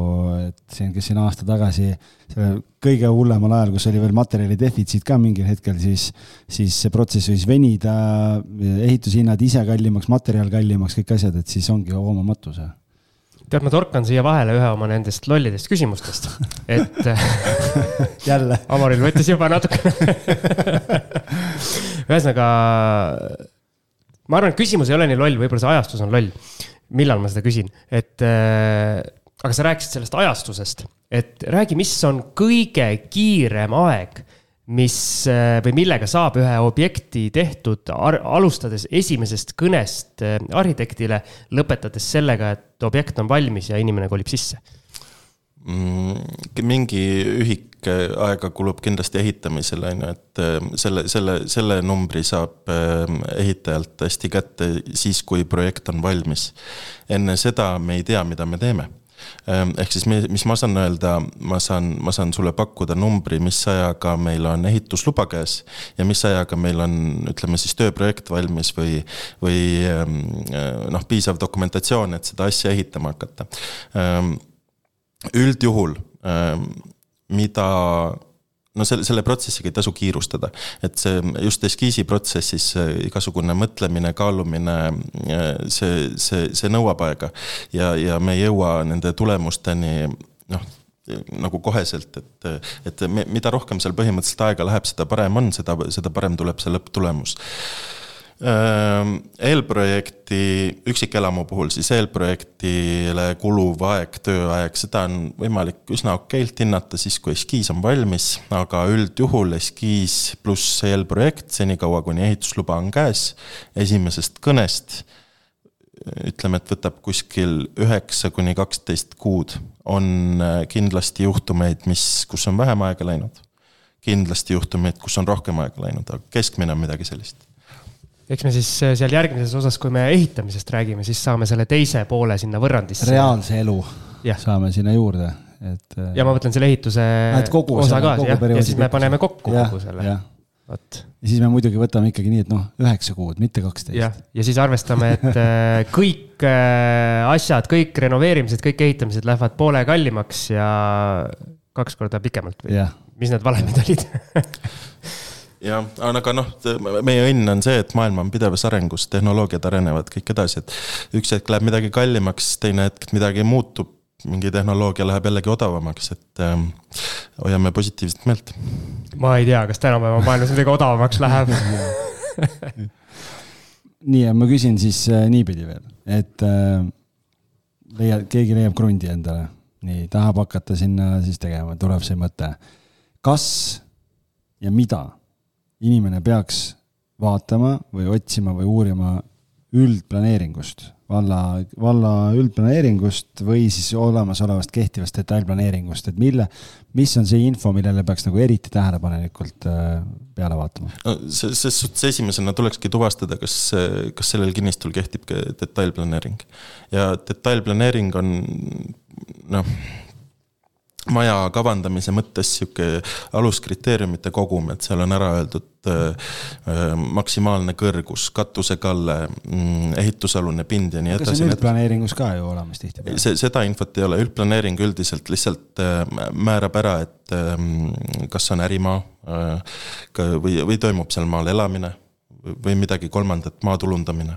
et siin, kes siin aasta tagasi, sellel kõige hullemal ajal, kus oli veel materjali defitsiit ka mingil hetkel, siis, siis see protsess võis venida, ehitushinnad ise kallimaks, materjal kallimaks, kõik asjad, et siis ongi hoomamatu see tead, ma torkan siia vahele ühe oma nendest lollidest küsimustest, et jälle. Amaril võttis juba natukene ühesõnaga, ma arvan, et küsimus ei ole nii loll, võib-olla see ajastus on loll. millal ma seda küsin, et äh, aga sa rääkisid sellest ajastusest, et räägi, mis on kõige kiirem aeg mis äh, või millega saab ühe objekti tehtud, alustades esimesest kõnest äh, arhitektile, lõpetades sellega, et objekt on valmis ja inimene kolib sisse mm,? mingi ühik äh, aega kulub kindlasti ehitamisele, on ju, et selle, selle, selle numbri saab ehitajalt hästi kätte siis, kui projekt on valmis. enne seda me ei tea, mida me teeme ehk siis mis ma saan öelda, ma saan, ma saan sulle pakkuda numbri, mis ajaga meil on ehitusluba käes ja mis ajaga meil on, ütleme siis tööprojekt valmis või, või ehm, noh, piisav dokumentatsioon, et seda asja ehitama hakata. Ehm, üldjuhul, mida no selle, selle protsessiga ei tasu kiirustada, et see just eskiisi protsessis igasugune mõtlemine, kaalumine, see, see, see nõuab aega. ja, ja me ei jõua nende tulemusteni noh, nagu koheselt, et, et mida rohkem seal põhimõtteliselt aega läheb, seda parem on, seda, seda parem tuleb see lõpptulemus eelprojekti, üksikelamu puhul siis eelprojektile kuluv aeg, tööaeg, seda on võimalik üsna okeilt hinnata siis, kui eskiis on valmis, aga üldjuhul eskiis pluss eelprojekt, senikaua kuni ehitusluba on käes, esimesest kõnest ütleme, et võtab kuskil üheksa kuni kaksteist kuud, on äh, kindlasti juhtumeid, mis, kus on vähem aega läinud. kindlasti juhtumeid, kus on rohkem aega läinud, aga keskmine on midagi sellist eks me siis äh, seal järgmises osas, kui me ehitamisest räägime, siis saame selle teise poole sinna võrrandisse. reaalse elu ja. saame sinna juurde, et. Äh, ja ma mõtlen selle ehituse ah, osa ka, jah, ja siis me paneme kokku ja, kogu selle. vot. ja siis me muidugi võtame ikkagi nii, et noh, üheksa kuud, mitte kaksteist. ja siis arvestame, et äh, kõik asjad, kõik renoveerimised, kõik ehitamised lähevad poole kallimaks ja kaks korda pikemalt või? mis need valemid olid jah, aga noh, meie õnn on see, et maailm on pidevas arengus, tehnoloogiad arenevad kõik edasi, et üks hetk läheb midagi kallimaks, teine hetk midagi muutub, mingi tehnoloogia läheb jällegi odavamaks, et ähm, hoiame positiivset meelt. ma ei tea, kas tänapäeva maailmas midagi odavamaks läheb nii, ma küsin siis äh, niipidi veel, et äh, leia, keegi leiab krundi endale, nii, tahab hakata sinna siis tegema, tuleb see mõte. kas ja mida inimene peaks vaatama või otsima või uurima üldplaneeringust, valla, valla üldplaneeringust või siis olemasolevast kehtivast detailplaneeringust, et mille, mis on see info, millele peaks nagu eriti tähelepanelikult äh, peale vaatama? no ses suhtes esimesena tulekski tuvastada, kas, kas sellel kinnistul kehtib ka detailplaneering. ja detailplaneering on noh maja kavandamise mõttes sihuke aluskriteeriumite kogum, et seal on ära öeldud äh, äh maksimaalne kõrgus, katusekalle, mm, ehitusalune pind ja nii edasi. see on üldplaneeringus ka ju olemas tihtipeale? see, seda infot ei ole, üldplaneering üldiselt lihtsalt äh, määrab ära, et äh, kas on ärimaa äh, või, või toimub seal maal elamine või midagi kolmandat, maa tulundamine.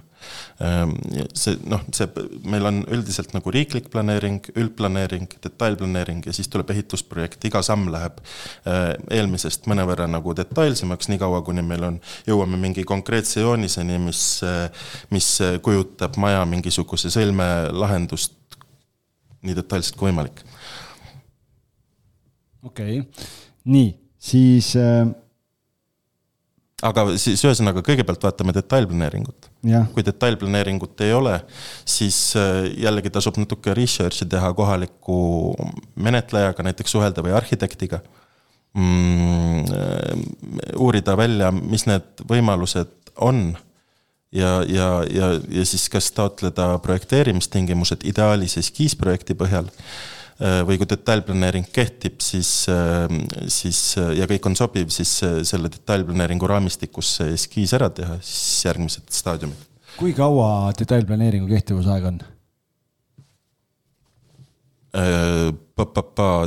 Ehm, see noh, see, meil on üldiselt nagu riiklik planeering, üldplaneering, detailplaneering ja siis tuleb ehitusprojekt, iga samm läheb eh, eelmisest mõnevõrra nagu detailsemaks, niikaua kuni meil on, jõuame mingi konkreetse jooniseni, mis, eh, mis kujutab maja mingisuguse sõlmelahendust nii detailselt kui võimalik. okei okay., nii, siis äh aga siis ühesõnaga, kõigepealt vaatame detailplaneeringut. kui detailplaneeringut ei ole, siis äh, jällegi tasub natuke research'i teha kohaliku menetlejaga, näiteks suhelda või arhitektiga mm,. Äh, uurida välja, mis need võimalused on ja, ja, ja, ja siis kas taotleda projekteerimistingimused ideaalis eskiisprojekti põhjal või kui detailplaneering kehtib, siis, äh, siis äh, ja kõik on sobiv, siis selle detailplaneeringu raamistikus see eskiis ära teha, siis järgmised staadiumid. kui kaua detailplaneeringu kehtivusaeg on?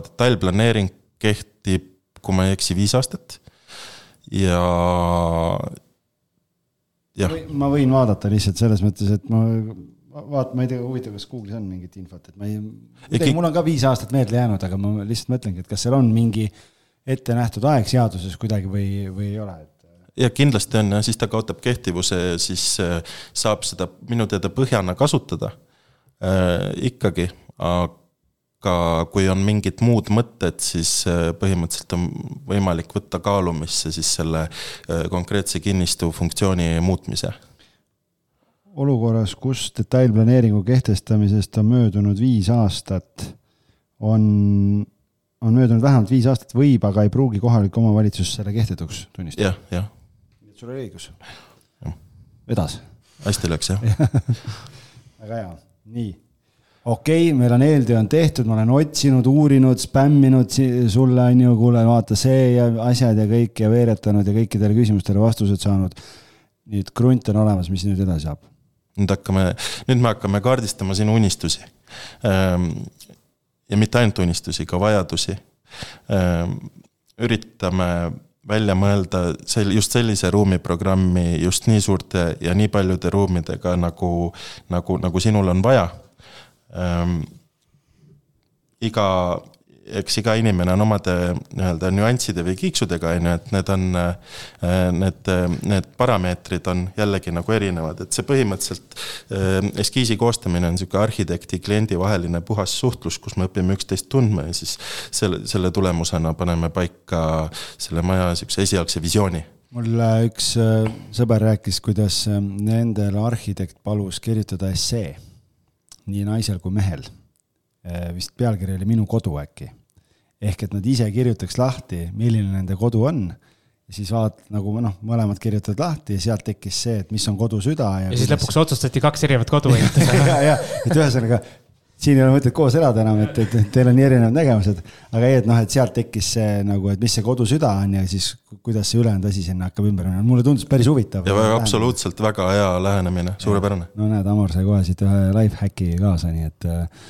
detailplaneering kehtib, kui ma ei eksi, viis aastat ja jah. ma võin vaadata lihtsalt selles mõttes, et ma vaat, ma ei tea, huvitav, kas Google'is on mingit infot, et ma ei, kuidagi mul on ka viis aastat meelde jäänud, aga ma lihtsalt mõtlengi, et kas seal on mingi ette nähtud aeg seaduses kuidagi või, või ei ole, et ja kindlasti on ja siis ta kaotab kehtivuse, siis äh, saab seda minu teada põhjana kasutada äh, ikkagi, aga kui on mingid muud mõtted, siis äh, põhimõtteliselt on võimalik võtta kaalumisse siis selle äh, konkreetse kinnistu funktsiooni muutmise olukorras, kus detailplaneeringu kehtestamisest on möödunud viis aastat, on, on möödunud vähemalt viis aastat, võib, aga ei pruugi kohalik omavalitsus selle kehtetuks tunnistada. jah, jah. nii et sul oli õigus. vedas. hästi läks, jah väga hea, nii. okei okay,, meil on eeltöö on tehtud, ma olen otsinud, uurinud, spämminud sulle, on ju, kuule, vaata see ja asjad ja kõik ja veeretanud ja kõikidele küsimustele vastused saanud. nüüd krunt on olemas, mis nüüd edasi saab? Nüüd hakkame, nüüd me hakkame kaardistama sinu unistusi. Ehm, ja mitte ainult unistusi, ka vajadusi. Ehm, üritame välja mõelda sel-, just sellise ruumiprogrammi just nii suurte ja nii paljude ruumidega, nagu, nagu, nagu sinul on vaja. Ehm, iga eks iga inimene on omade nii-öelda nüansside või kiiksudega, on ju, et need on, äh, need, need parameetrid on jällegi nagu erinevad, et see põhimõtteliselt äh, eskiisi koostamine on niisugune arhitekti, kliendi vaheline puhas suhtlus, kus me õpime üksteist tundma ja siis selle, selle tulemusena paneme paika selle maja niisuguse esialgse visiooni mul üks äh, sõber rääkis, kuidas nendele arhitekt palus kirjutada essee, nii naisel kui mehel. vist pealkiri oli Minu kodu äkki ehk et nad ise kirjutaks lahti, milline nende kodu on ja siis vaat nagu noh, mõlemad kirjutavad lahti ja sealt tekkis see, et mis on kodu süda ja. ja siis lõpuks otsustati kaks erinevat kodu ehitada ja, ja, et ühesõnaga siin ei ole mõtet koos elada enam, et, et teil on nii erinevad nägemused, aga ei, et noh, et sealt tekkis see nagu, et mis see kodu süda on ja siis kuidas see ülejäänud asi sinna hakkab ümber minema, mulle tundus päris huvitav. ja väga absoluutselt väga hea lähenemine, suurepärane. no näed, Amor sai kohe siit ühe life hack'i kaasa, nii et äh,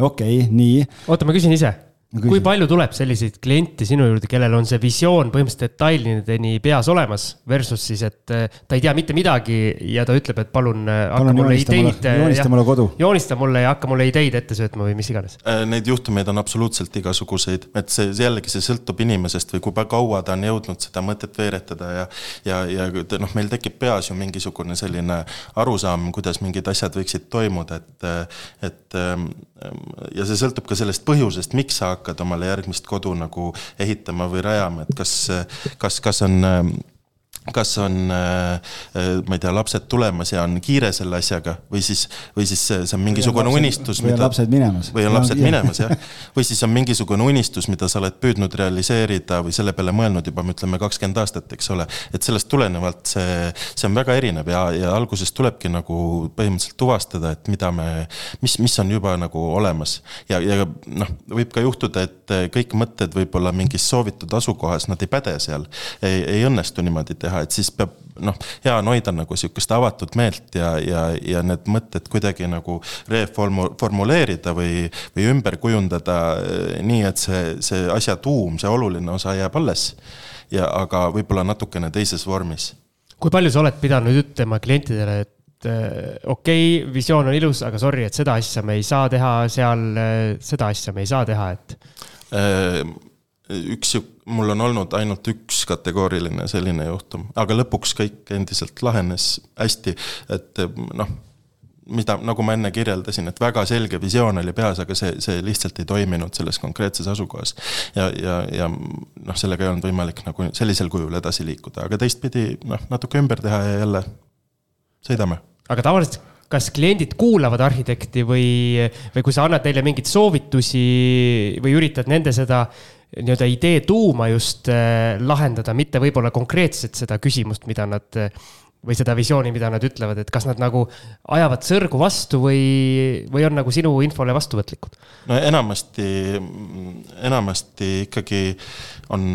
okei okay,, nii. oota, ma küsin ise kui palju tuleb selliseid kliente sinu juurde, kellel on see visioon põhimõtteliselt detailideni peas olemas, versus siis, et äh, ta ei tea mitte midagi ja ta ütleb, et palun, äh, palun hakka mulle ideid. Äh, joonista mulle kodu. joonista mulle ja hakka mulle ideid ette söötma või mis iganes. Neid juhtumeid on absoluutselt igasuguseid, et see jällegi, see sõltub inimesest või kui kaua ta on jõudnud seda mõtet veeretada ja, ja, ja noh, meil tekib peas ju mingisugune selline arusaam, kuidas mingid asjad võiksid toimuda, et, et ähm, ja see sõltub ka sellest põhjusest, miks sa hakkad omale järgmist kodu nagu ehitama või rajama, et kas, kas, kas on kas on, äh, äh, ma ei tea, lapsed tulemas ja on kiire selle asjaga või siis, või siis see on mingisugune lapsed, unistus. või on mida, lapsed minemas. või on lapsed minemas, jah. või siis on mingisugune unistus, mida sa oled püüdnud realiseerida või selle peale mõelnud juba, ütleme, kakskümmend aastat, eks ole. et sellest tulenevalt see, see on väga erinev ja, ja alguses tulebki nagu põhimõtteliselt tuvastada, et mida me, mis, mis on juba nagu olemas. ja, ja noh, võib ka juhtuda, et kõik mõtted võib-olla mingis soovitud asukohas, nad ei päde seal. ei õnnestu niimoodi teha teha, et siis peab noh, hea on hoida nagu sihukest avatud meelt ja, ja, ja need mõtted kuidagi nagu reformuleerida või, või ümber kujundada eh, nii, et see, see asja tuum, see oluline osa jääb alles. ja aga võib-olla natukene teises vormis. kui palju sa oled pidanud ütlema klientidele, et eh, okei okay,, visioon on ilus, aga sorry, et seda asja me ei saa teha seal, eh, seda asja me ei saa teha, et üks, mul on olnud ainult üks kategooriline selline juhtum, aga lõpuks kõik endiselt lahenes hästi, et noh, mida, nagu ma enne kirjeldasin, et väga selge visioon oli peas, aga see, see lihtsalt ei toiminud selles konkreetses asukohas. ja, ja, ja noh, sellega ei olnud võimalik nagu sellisel kujul edasi liikuda, aga teistpidi noh, natuke ümber teha ja jälle sõidame. aga tavaliselt kas kliendid kuulavad arhitekti või, või kui sa annad neile mingeid soovitusi või üritad nende seda nii-öelda idee tuuma just äh, lahendada, mitte võib-olla konkreetselt seda küsimust, mida nad äh, või seda visiooni, mida nad ütlevad, et kas nad nagu ajavad sõrgu vastu või, või on nagu sinu infole vastuvõtlikud? no enamasti, enamasti ikkagi on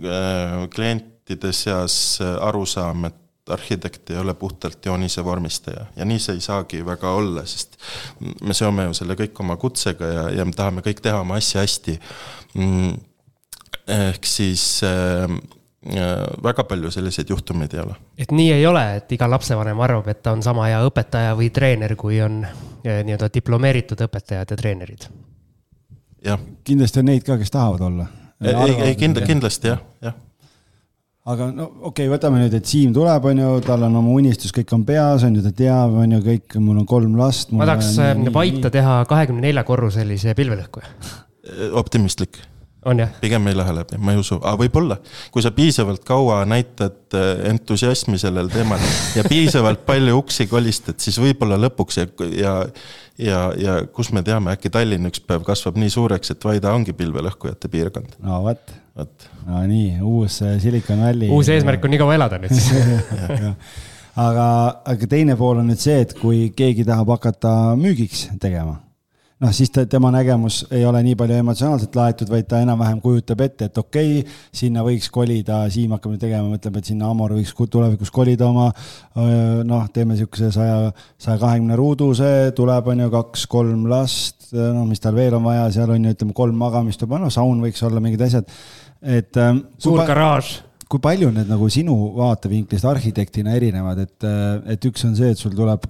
äh, klientide seas arusaam, et arhitekt ei ole puhtalt joonise vormistaja ja nii see ei saagi väga olla, sest me seome ju selle kõik oma kutsega ja, ja me tahame kõik teha oma asja hästi Mm, ehk siis äh, väga palju selliseid juhtumeid ei ole. et nii ei ole, et iga lapsevanem arvab, et ta on sama hea õpetaja või treener, kui on äh, nii-öelda diplomeeritud õpetajad ja treenerid. jah. kindlasti on neid ka, kes tahavad olla. ei, ei kindla-, kindlasti jah, jah aga no okei okay,, võtame nüüd, et Siim tuleb, on ju, tal on oma unistus, kõik on peas, on ju, ta teab, on ju, kõik, mul on kolm last. ma tahaks Vaita teha kahekümne nelja korruselise pilvelõhkuja optimistlik. On jah? pigem ei lähe läbi, ma ei usu, aga võib-olla. kui sa piisavalt kaua näitad äh, entusiasmi sellel teemal ja piisavalt palju uksi kolistad, siis võib-olla lõpuks ja, ja ja, ja kus me teame, äkki Tallinn üks päev kasvab nii suureks, et Vaida ongi pilvelõhkujate piirkond. no vot, no nii, uus äh, Silicon Valley. uus eesmärk on nii kaua elada nüüd siis aga, aga teine pool on nüüd see, et kui keegi tahab hakata müügiks tegema noh, siis ta, tema nägemus ei ole nii palju emotsionaalselt laetud, vaid ta enam-vähem kujutab ette, et okei okay,, sinna võiks kolida, Siim hakkab nüüd tegema, mõtleb, et sinna Amor võiks tulevikus kolida oma noh, teeme niisuguse saja, saja kahekümne ruuduse, tuleb, on ju, kaks-kolm last, no mis tal veel on vaja, seal on ju, ütleme, kolm magamistuba, no saun võiks olla, mingid asjad, et ähm, suur garaaž. kui palju need nagu sinu vaatevinklist arhitektina erinevad, et, et üks on see, et sul tuleb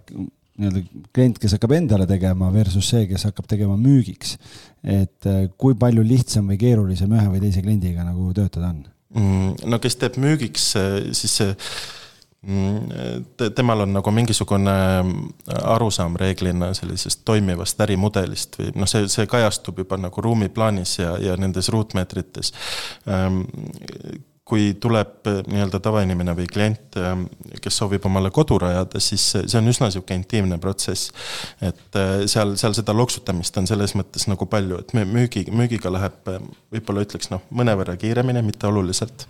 nii-öelda klient, kes hakkab endale tegema versus see, kes hakkab tegema müügiks. et äh, kui palju lihtsam või keerulisem ühe või teise kliendiga nagu töötada on mm,? no kes teeb müügiks, siis see mm, temal on nagu mingisugune arusaam reeglina sellisest toimivast ärimudelist või noh, see, see kajastub juba nagu ruumiplaanis ja, ja nendes ruutmeetrites ähm, kui tuleb eh, nii-öelda tavainimene või klient, eh, kes soovib omale kodu rajada, siis see on üsna niisugune intiimne protsess. et eh, seal, seal seda loksutamist on selles mõttes nagu palju, et müügi, müügiga läheb võib-olla ütleks noh, mõnevõrra kiiremini, mitte oluliselt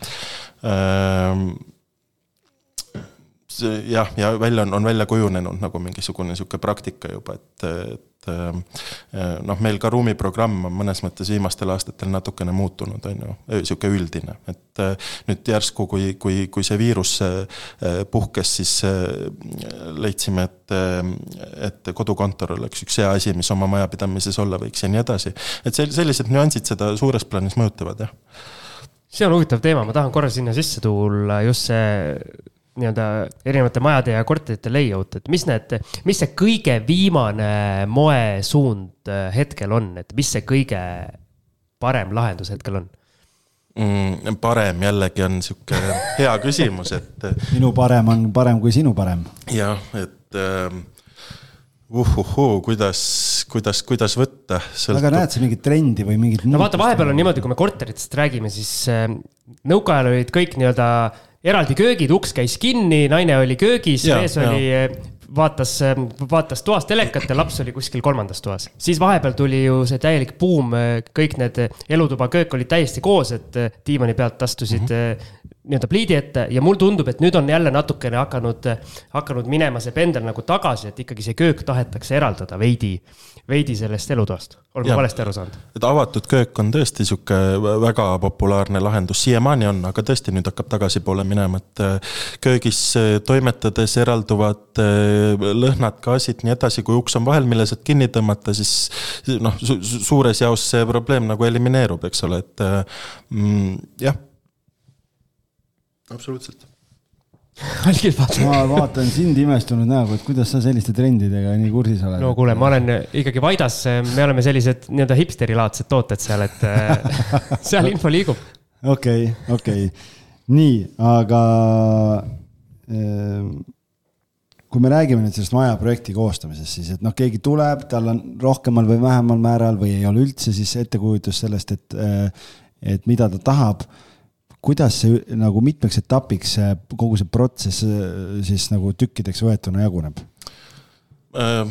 ehm, jah, ja välja on, on välja kujunenud nagu mingisugune niisugune praktika juba, et, et noh, meil ka ruumiprogramm on mõnes mõttes viimastel aastatel natukene muutunud, on ju, niisugune üldine, et nüüd järsku, kui, kui, kui see viirus puhkes, siis leidsime, et, et kodukontor oleks üks hea asi, mis oma majapidamises olla võiks ja nii edasi. et sel-, sellised nüansid seda suures plaanis mõjutavad, jah see on huvitav teema, ma tahan korra sinna sisse tulla, just see nii-öelda erinevate majade ja korterite layout, et mis need, mis see kõige viimane moesuund äh, hetkel on, et mis see kõige parem lahendus hetkel on? mm,? parem jällegi on sihuke hea küsimus, et. minu parem on parem kui sinu parem. jah, et äh, uhuhuu, kuidas, kuidas, kuidas võtta. aga näed sa mingit trendi või mingit? no vaata, vahepeal on niimoodi, kui me korteritest räägime, siis äh, nõukaajal olid kõik nii-öelda eraldi köögid, uks käis kinni, naine oli köögis, mees oli vaatas, vaatas toas telekat ja laps oli kuskil kolmandas toas. siis vahepeal tuli ju see täielik buum, kõik need elutuba, köök olid täiesti koos, et diivani pealt astusid mm -hmm nii-öelda pliidi ette ja mulle tundub, et nüüd on jälle natukene hakanud, hakanud minema see pendel nagu tagasi, et ikkagi see köök tahetakse eraldada veidi, veidi sellest elutoast. olen ma valesti aru saanud? et avatud köök on tõesti sihuke väga populaarne lahendus, siiamaani on, aga tõesti nüüd hakkab tagasipoole minema, et äh, köögis äh, toimetades eralduvad äh, lõhnad, gaasid, nii edasi, kui uks on vahel, mille saad kinni tõmmata, siis noh su, suures jaos see probleem nagu elimineerub, eks ole, et mm, jah absoluutselt algid vaatad. ma vaatan sind imestunud näoga, et kuidas sa selliste trendidega nii kursis oled. no kuule, ma olen ikkagi Vaidas, me oleme sellised nii-öelda hipsterilaadsed tooted seal, et seal info liigub. okei okei nii, aga äh, kui me räägime nüüd sellest maja projekti koostamisest, siis et noh, keegi tuleb, tal on rohkemal või vähemal määral või ei ole üldse siis ettekujutus sellest, et, äh, et mida ta tahab kuidas see nagu mitmeks etapiks see kogu see protsess äh, siis nagu tükkideks võetuna jaguneb? Äh,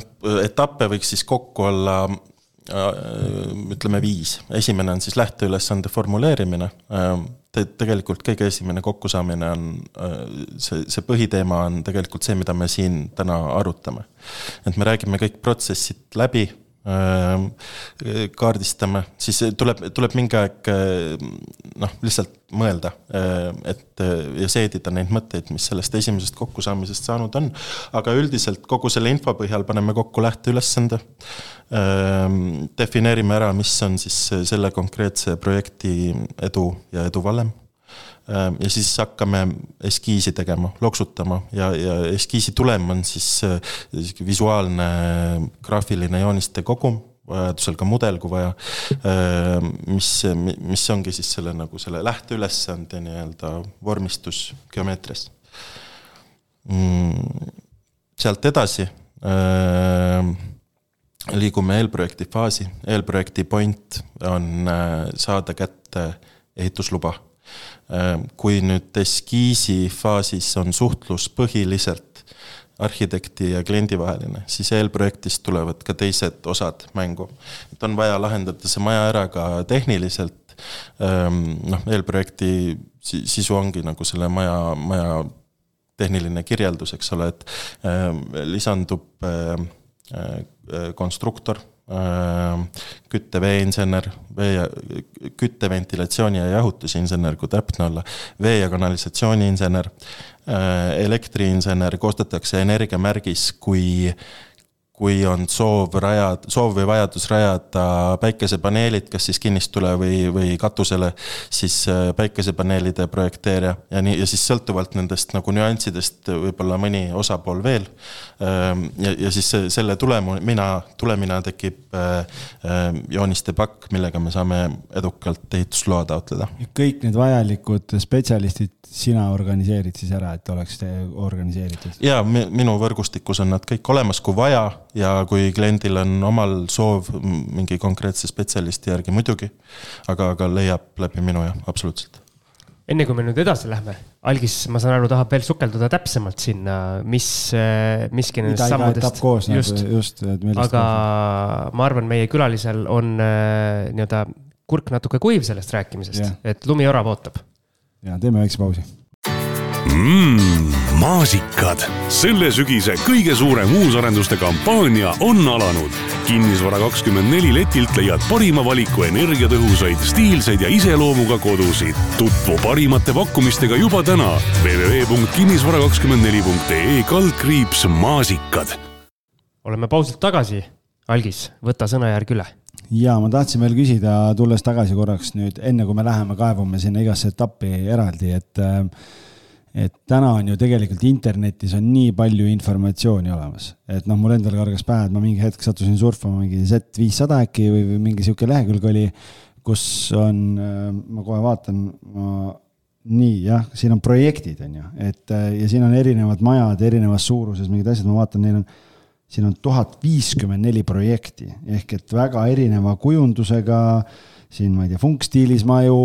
etappe võiks siis kokku olla äh, ütleme viis, esimene on siis lähteülesande formuleerimine. Te, tegelikult kõige esimene kokkusaamine on see, see põhiteema on tegelikult see, mida me siin täna arutame. et me räägime kõik protsessid läbi kaardistame, siis tuleb, tuleb mingi aeg noh, lihtsalt mõelda, ehm, et ja seedida neid mõtteid, mis sellest esimesest kokkusaamisest saanud on. aga üldiselt kogu selle info põhjal paneme kokku lähteülesande. Ehm, defineerime ära, mis on siis selle konkreetse projekti edu ja edu valem ja siis hakkame eskiisi tegema, loksutama ja, ja eskiisi tulem on siis äh, visuaalne graafiline jooniste kogum, vajadusel ka mudel, kui vaja. Ehm, mis, mis ongi siis selle nagu selle lähteülesande nii-öelda vormistus geomeetrias. Mm, sealt edasi ehm, liigume eelprojekti faasi, eelprojekti point on äh, saada kätte ehitusluba kui nüüd eskiisi faasis on suhtlus põhiliselt arhitekti ja kliendi vaheline, siis eelprojektist tulevad ka teised osad mängu. et on vaja lahendada see maja ära ka tehniliselt, ehm, noh, eelprojekti sisu ongi nagu selle maja, maja tehniline kirjeldus, eks ole, et ehm, lisandub konstruktor Äh, kütte, veeinsener, vee ja, kütte, ventilatsiooni ja jahutusinsener, kui täpne olla, vee- ja kanalisatsiooniinsener, äh, elektriinsener, koostatakse energiamärgis, kui kui on soov rajada, soov või vajadus rajada päikesepaneelid, kas siis kinnistule või, või katusele, siis äh, päikesepaneelide projekteerija ja nii, ja siis sõltuvalt nendest nagu nüanssidest võib-olla mõni osapool veel. Ähm, ja, ja siis selle tulemina, tulemina tekib äh, äh, jooniste pakk, millega me saame edukalt ehitusloa taotleda. kõik need vajalikud spetsialistid sina organiseerid siis ära, et oleks organiseeritud? jaa, minu võrgustikus on nad kõik olemas, kui vaja ja kui kliendil on omal soov mingi konkreetse spetsialisti järgi muidugi, aga, aga leiab läbi minu jah, absoluutselt. enne kui me nüüd edasi lähme, Algis, ma saan aru, tahab veel sukelduda täpsemalt sinna, mis, miski nendest sammudest. Nagu just, just, aga ma arvan, meie külalisel on äh, nii-öelda kurk natuke kuiv sellest rääkimisest yeah., et lumiora ootab ja teeme väikse pausi mmm, maasikad. selle sügise kõige suurem uusarenduste kampaania on alanud. kinnisvara kakskümmend neli letilt leiad parima valiku energiatõhusaid, stiilseid ja iseloomuga kodusid. tutvu parimate pakkumistega juba täna www.kinnisvara24.ee kaldkriips maasikad. oleme pausilt tagasi. Algis, võta sõnajärg üle ja ma tahtsin veel küsida, tulles tagasi korraks nüüd, enne kui me läheme kaevame sinna igasse etappi eraldi, et et täna on ju tegelikult internetis on nii palju informatsiooni olemas, et noh, mul endal kargas pähe, et ma mingi hetk sattusin surfama mingi Z500 äkki või, või mingi sihuke lehekülg oli, kus on, ma kohe vaatan, ma nii jah, siin on projektid, on ju, et ja siin on erinevad majad erinevas suuruses, mingid asjad, ma vaatan, neil on siin on tuhat viiskümmend neli projekti. Ehk et väga erineva kujundusega siin ma ei tea, funkstiilis maju,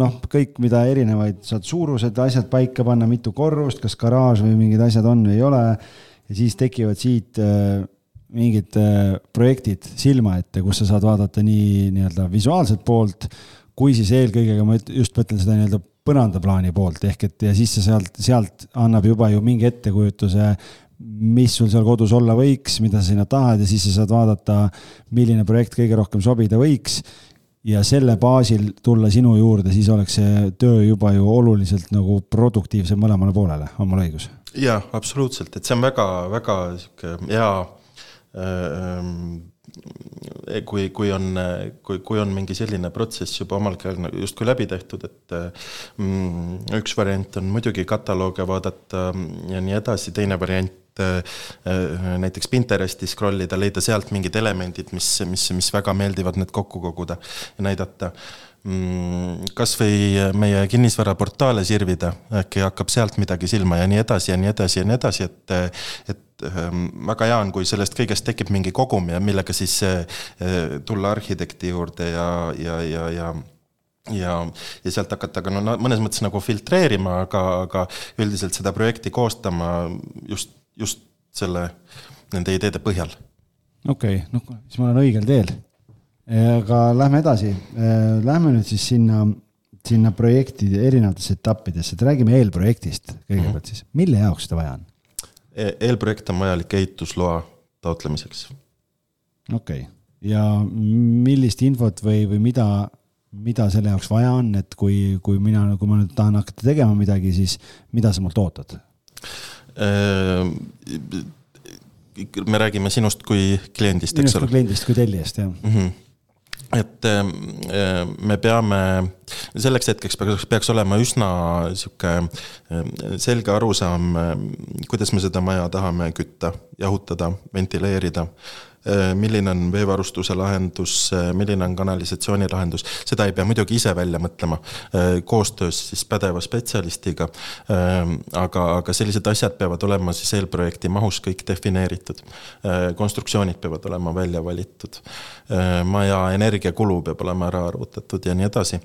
noh, kõik, mida erinevaid, saad suurused asjad paika panna, mitu korrust, kas garaaž või mingid asjad on või ei ole. ja siis tekivad siit äh, mingid äh, projektid silma ette, kus sa saad vaadata nii nii-öelda visuaalset poolt, kui siis eelkõige, ma just mõtlen seda nii-öelda põrandaplaani poolt, ehk et ja siis see sealt, sealt annab juba ju mingi ettekujutuse, mis sul seal kodus olla võiks, mida sa sinna tahad ja siis sa saad vaadata, milline projekt kõige rohkem sobida võiks ja selle baasil tulla sinu juurde, siis oleks see töö juba ju oluliselt nagu produktiivsem mõlemale poolele, on mul õigus? jaa, absoluutselt, et see on väga-väga sihuke hea äh, kui, kui on, kui, kui on mingi selline protsess juba omal käel nagu justkui läbi tehtud, et mm, üks variant on muidugi katalooge vaadata ja nii edasi, teine variant Äh, näiteks Pinteresti scroll ida, leida sealt mingid elemendid, mis, mis, mis väga meeldivad, need kokku koguda ja näidata. Mm, kas või meie kinnisvaraportaale sirvida, äkki hakkab sealt midagi silma ja nii edasi ja nii edasi ja nii edasi, et, et ähm, väga hea on, kui sellest kõigest tekib mingi kogum ja millega siis äh, tulla arhitekti juurde ja, ja, ja, ja ja, ja sealt hakata ka no mõnes mõttes nagu filtreerima, aga, aga üldiselt seda projekti koostama just just selle, nende ideede põhjal. okei okay,, noh, siis ma olen õigel teel. aga lähme edasi, lähme nüüd siis sinna, sinna projekti erinevatesse etappidesse, et räägime eelprojektist kõigepealt siis, mille jaoks seda vaja on e? eelprojekt on vajalik ehitusloa taotlemiseks. okei okay., ja millist infot või, või mida, mida selle jaoks vaja on, et kui, kui mina, kui ma nüüd tahan hakata tegema midagi, siis mida sa mult ootad? Äh, me räägime sinust kui kliendist, eks ole. kliendist kui tellijast, jah mm. -hmm et äh, me peame, selleks hetkeks peaks, peaks olema üsna sihuke selge arusaam, kuidas me seda maja tahame kütta, jahutada, ventileerida milline on veevarustuse lahendus, äh, milline on kanalisatsiooni lahendus, seda ei pea muidugi ise välja mõtlema, äh, koostöös siis pädeva spetsialistiga. aga, aga sellised asjad peavad olema siis eelprojekti mahus kõik defineeritud. konstruktsioonid peavad olema välja valitud. maja energiakulu peab olema ära arvutatud ja nii edasi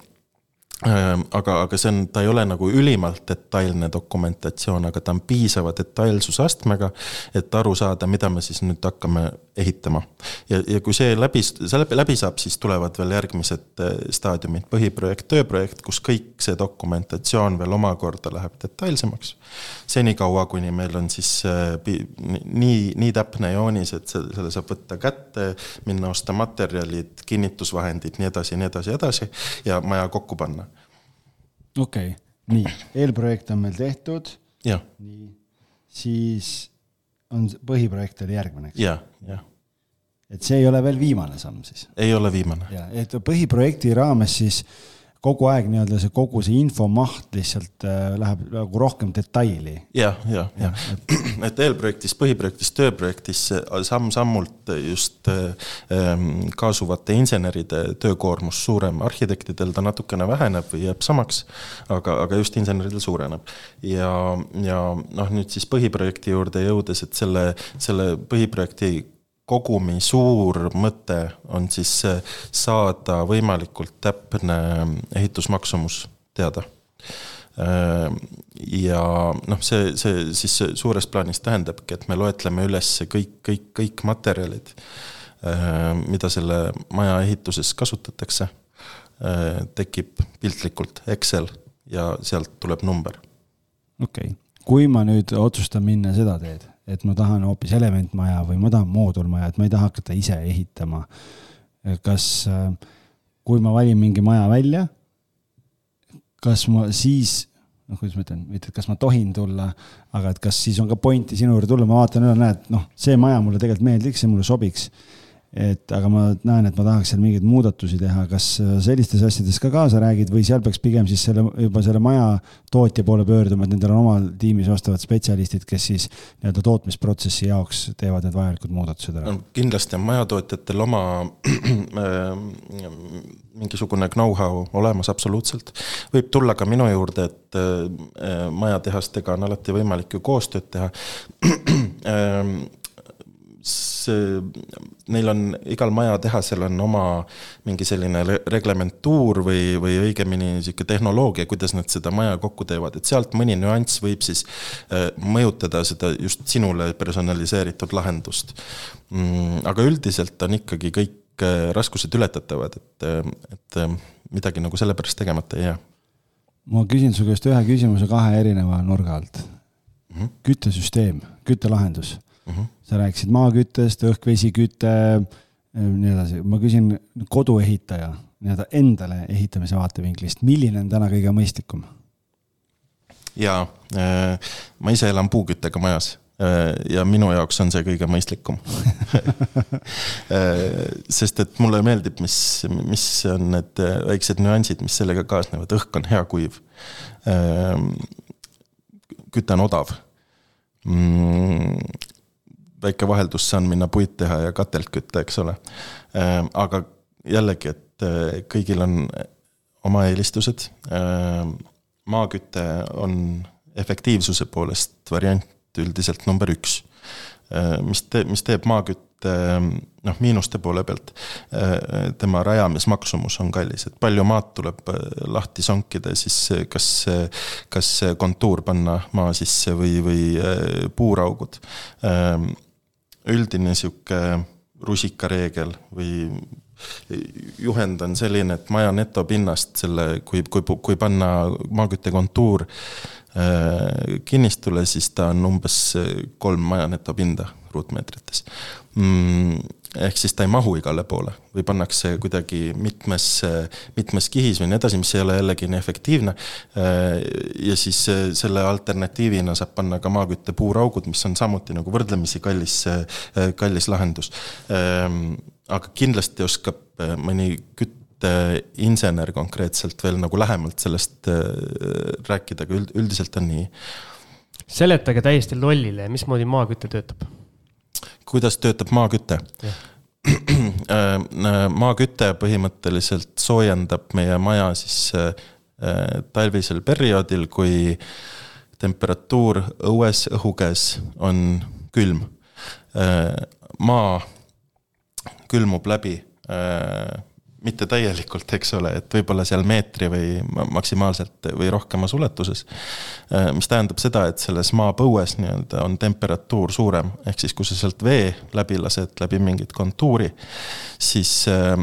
aga, aga see on, ta ei ole nagu ülimalt detailne dokumentatsioon, aga ta on piisava detailsusastmega, et aru saada, mida me siis nüüd hakkame ehitama. ja, ja kui see läbi, see läbi, läbi saab, siis tulevad veel järgmised eh, staadiumid, põhiprojekt, tööprojekt, kus kõik see dokumentatsioon veel omakorda läheb detailsemaks. senikaua, kuni meil on siis äh, nii, nii täpne joonis, et selle saab võtta kätte, minna osta materjalid, kinnitusvahendid, nii edasi, nii edasi, edasi ja maja kokku panna okei okay., nii, eelprojekt on meil tehtud. nii, siis on põhiprojekt oli järgmine, eks? jah, jah. et see ei ole veel viimane samm siis? ei ole viimane. ja, et põhiprojekti raames siis kogu aeg nii-öelda see kogu see infomaht lihtsalt äh, läheb nagu rohkem detaili ja,. jah, jah, jah, et eelprojektis, põhiprojektis, tööprojektis samm-sammult just ähm, kaasuvate inseneride töökoormus suurem, arhitektidel ta natukene väheneb või jääb samaks, aga, aga just inseneridel suureneb. ja, ja noh, nüüd siis põhiprojekti juurde jõudes, et selle, selle põhiprojekti kogumi suur mõte on siis saada võimalikult täpne ehitusmaksumus teada. ja noh, see, see siis suures plaanis tähendabki, et me loetleme üles kõik, kõik, kõik materjalid, mida selle maja ehituses kasutatakse. tekib piltlikult Excel ja sealt tuleb number. okei okay., kui ma nüüd otsustan minna seda teed et ma tahan hoopis elementmaja või ma tahan moodulmaja, et ma ei taha hakata ise ehitama. kas, kui ma valin mingi maja välja, kas ma siis, noh, kuidas ma ütlen, mitte, et kas ma tohin tulla, aga et kas siis on ka pointi sinu juurde tulla, ma vaatan üle, näed, noh, see maja mulle tegelikult meeldiks, see mulle sobiks et aga ma näen, et ma tahaks seal mingeid muudatusi teha, kas sellistes asjades ka kaasa räägid või seal peaks pigem siis selle, juba selle maja tootja poole pöörduma, et nendel on omal tiimis vastavad spetsialistid, kes siis nii-öelda tootmisprotsessi jaoks teevad need vajalikud muudatused ära? kindlasti on majatootjatel oma äh, mingisugune know-how olemas absoluutselt. võib tulla ka minu juurde, et äh, majatehastega on alati võimalik ju koostööd teha see, neil on, igal majatehasel on oma mingi selline reglementuur või, või õigemini niisugune tehnoloogia, kuidas nad seda maja kokku teevad, et sealt mõni nüanss võib siis äh, mõjutada seda just sinule personaliseeritud lahendust. Mm, aga üldiselt on ikkagi kõik äh, raskused ületatavad, et, äh, et midagi nagu sellepärast tegemata ei jää. ma küsin su käest ühe küsimuse kahe erineva nurga alt. -hmm. küttesüsteem, küttelahendus mm. -hmm. sa rääkisid maaküttest, õhk-vesiküte, nii edasi, ma küsin koduehitaja nii-öelda endale ehitamise vaatevinklist, milline on täna kõige mõistlikum? jaa, äh, ma ise elan puuküttega majas äh, ja minu jaoks on see kõige mõistlikum sest et mulle meeldib, mis, mis on need väiksed nüansid, mis sellega kaasnevad, õhk on hea kuiv. küte on odav mm, väike vaheldus, saan minna puid teha ja katelt kütta, eks ole. Ehm, aga jällegi, et eh, kõigil on oma eelistused. Ehm, maaküte on efektiivsuse poolest variant üldiselt number üks. Ehm, mis te-, mis teeb maakütte noh, miinuste poole pealt, tema rajamismaksumus on kallis, et palju maad tuleb lahti sonkida, siis kas, kas kontuur panna maa sisse või, või puuraugud üldine sihuke rusikareegel või juhend on selline, et maja netopinnast selle, kui, kui, kui panna maaküttekontuur äh, kinnistule, siis ta on umbes kolm maja netopinda ruutmeetrites. Mm, ehk siis ta ei mahu igale poole või pannakse kuidagi mitmes, mitmes kihis või nii edasi, mis ei ole jällegi nii efektiivne. ja siis selle alternatiivina saab panna ka maakütte puuraugud, mis on samuti nagu võrdlemisi kallis, kallis lahendus. aga kindlasti oskab mõni kütteinsener konkreetselt veel nagu lähemalt sellest rääkida, aga üld, üldiselt on nii. seletage täiesti lollile, mismoodi maaküte töötab kuidas töötab maaküte? Äh, maaküte põhimõtteliselt soojendab meie maja siis äh, talvisel perioodil, kui temperatuur õues, õhu käes on külm. Äh, maa külmub läbi mitte täielikult, eks ole, et võib-olla seal meetri või maksimaalselt või rohkemas ulatuses. Äh, mis tähendab seda, et selles maapõues nii-öelda on temperatuur suurem, ehk siis kui sa sealt vee läbi lased, läbi mingit kontuuri, siis, äh,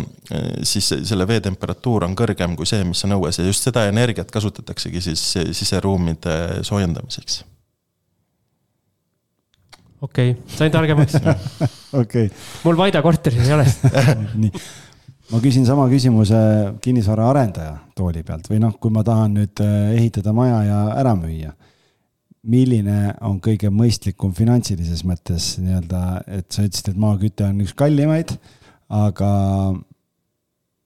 siis selle vee temperatuur on kõrgem kui see, mis on õues. Ja just seda energiat kasutataksegi siis siseruumide soojendamiseks. Okei okay,, sain targemaks. Okei. Okay.. mul Vaida korteris ei ole. Nii, ma küsin sama küsimuse kinnisvaraarendaja tooli pealt või noh, kui ma tahan nüüd äh, ehitada maja ja ära müüa. milline on kõige mõistlikum finantsilises mõttes nii-öelda, et sa ütlesid, et maaküte on üks kallimaid, aga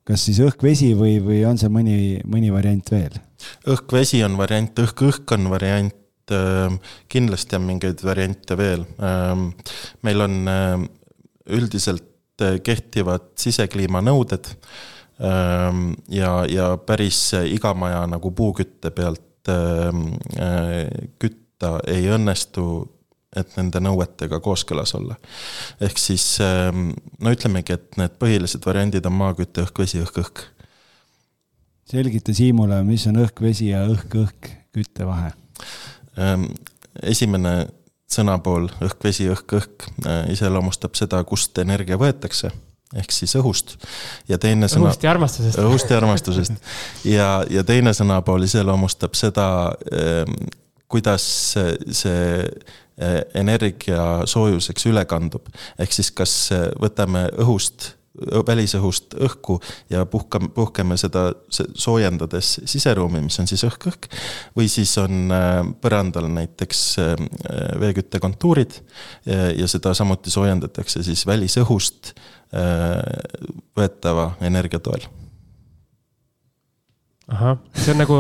kas siis õhk-vesi või, või on see mõni, mõni variant veel? õhk-vesi on variant, õhk-õhk on variant, äh, kindlasti on mingeid variante veel. Ähm, meil on äh, üldiselt kehtivad sisekliimanõuded ehm, ja, ja päris iga maja nagu puukütte pealt ehm, eh, kütta ei õnnestu, et nende nõuetega kooskõlas olla. ehk siis ehm, no ütlemegi, et need põhilised variandid on maaküte, õhk-vesi, õhk-õhk. selgita Siimule, mis on õhk-vesi ja õhk-õhk kütte vahe? esimene sõnapool õhk, vesi, õhk, õhk äh, iseloomustab seda, kust energia võetakse ehk siis õhust. ja teine sõna. õhust ja armastusest. õhust ja armastusest. ja, ja teine sõnapool iseloomustab seda, ähm, kuidas see äh, energia soojuseks üle kandub. ehk siis, kas äh, võtame õhust välisõhust õhku ja puhkame, puhkame seda soojendades siseruumi, mis on siis õhk-õhk. või siis on äh, põrandal näiteks äh, veeküttekontuurid ja, ja seda samuti soojendatakse siis välisõhust äh, võetava energia toel ahah, see on nagu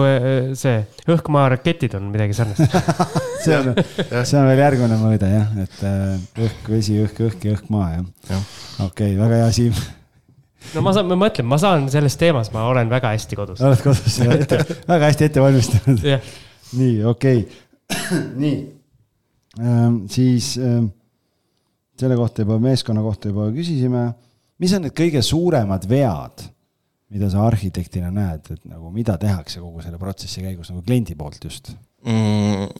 see õhkmaa raketid on midagi sarnast see on, see on veel järgmine mõõde jah, et õhk, vesi, õhk, õhk ja õhk-maa jah ja. okei okay,, väga hea, Siim. no ma saan, ma mõtlen, ma saan selles teemas, ma olen väga hästi kodus. oled kodus väga hästi ette valmistanud nii, okei okay., nii ähm,, siis ähm, selle kohta juba, meeskonna kohta juba küsisime. mis on need kõige suuremad vead, mida sa arhitektina näed, et nagu mida tehakse kogu selle protsessi käigus nagu kliendi poolt just mm,?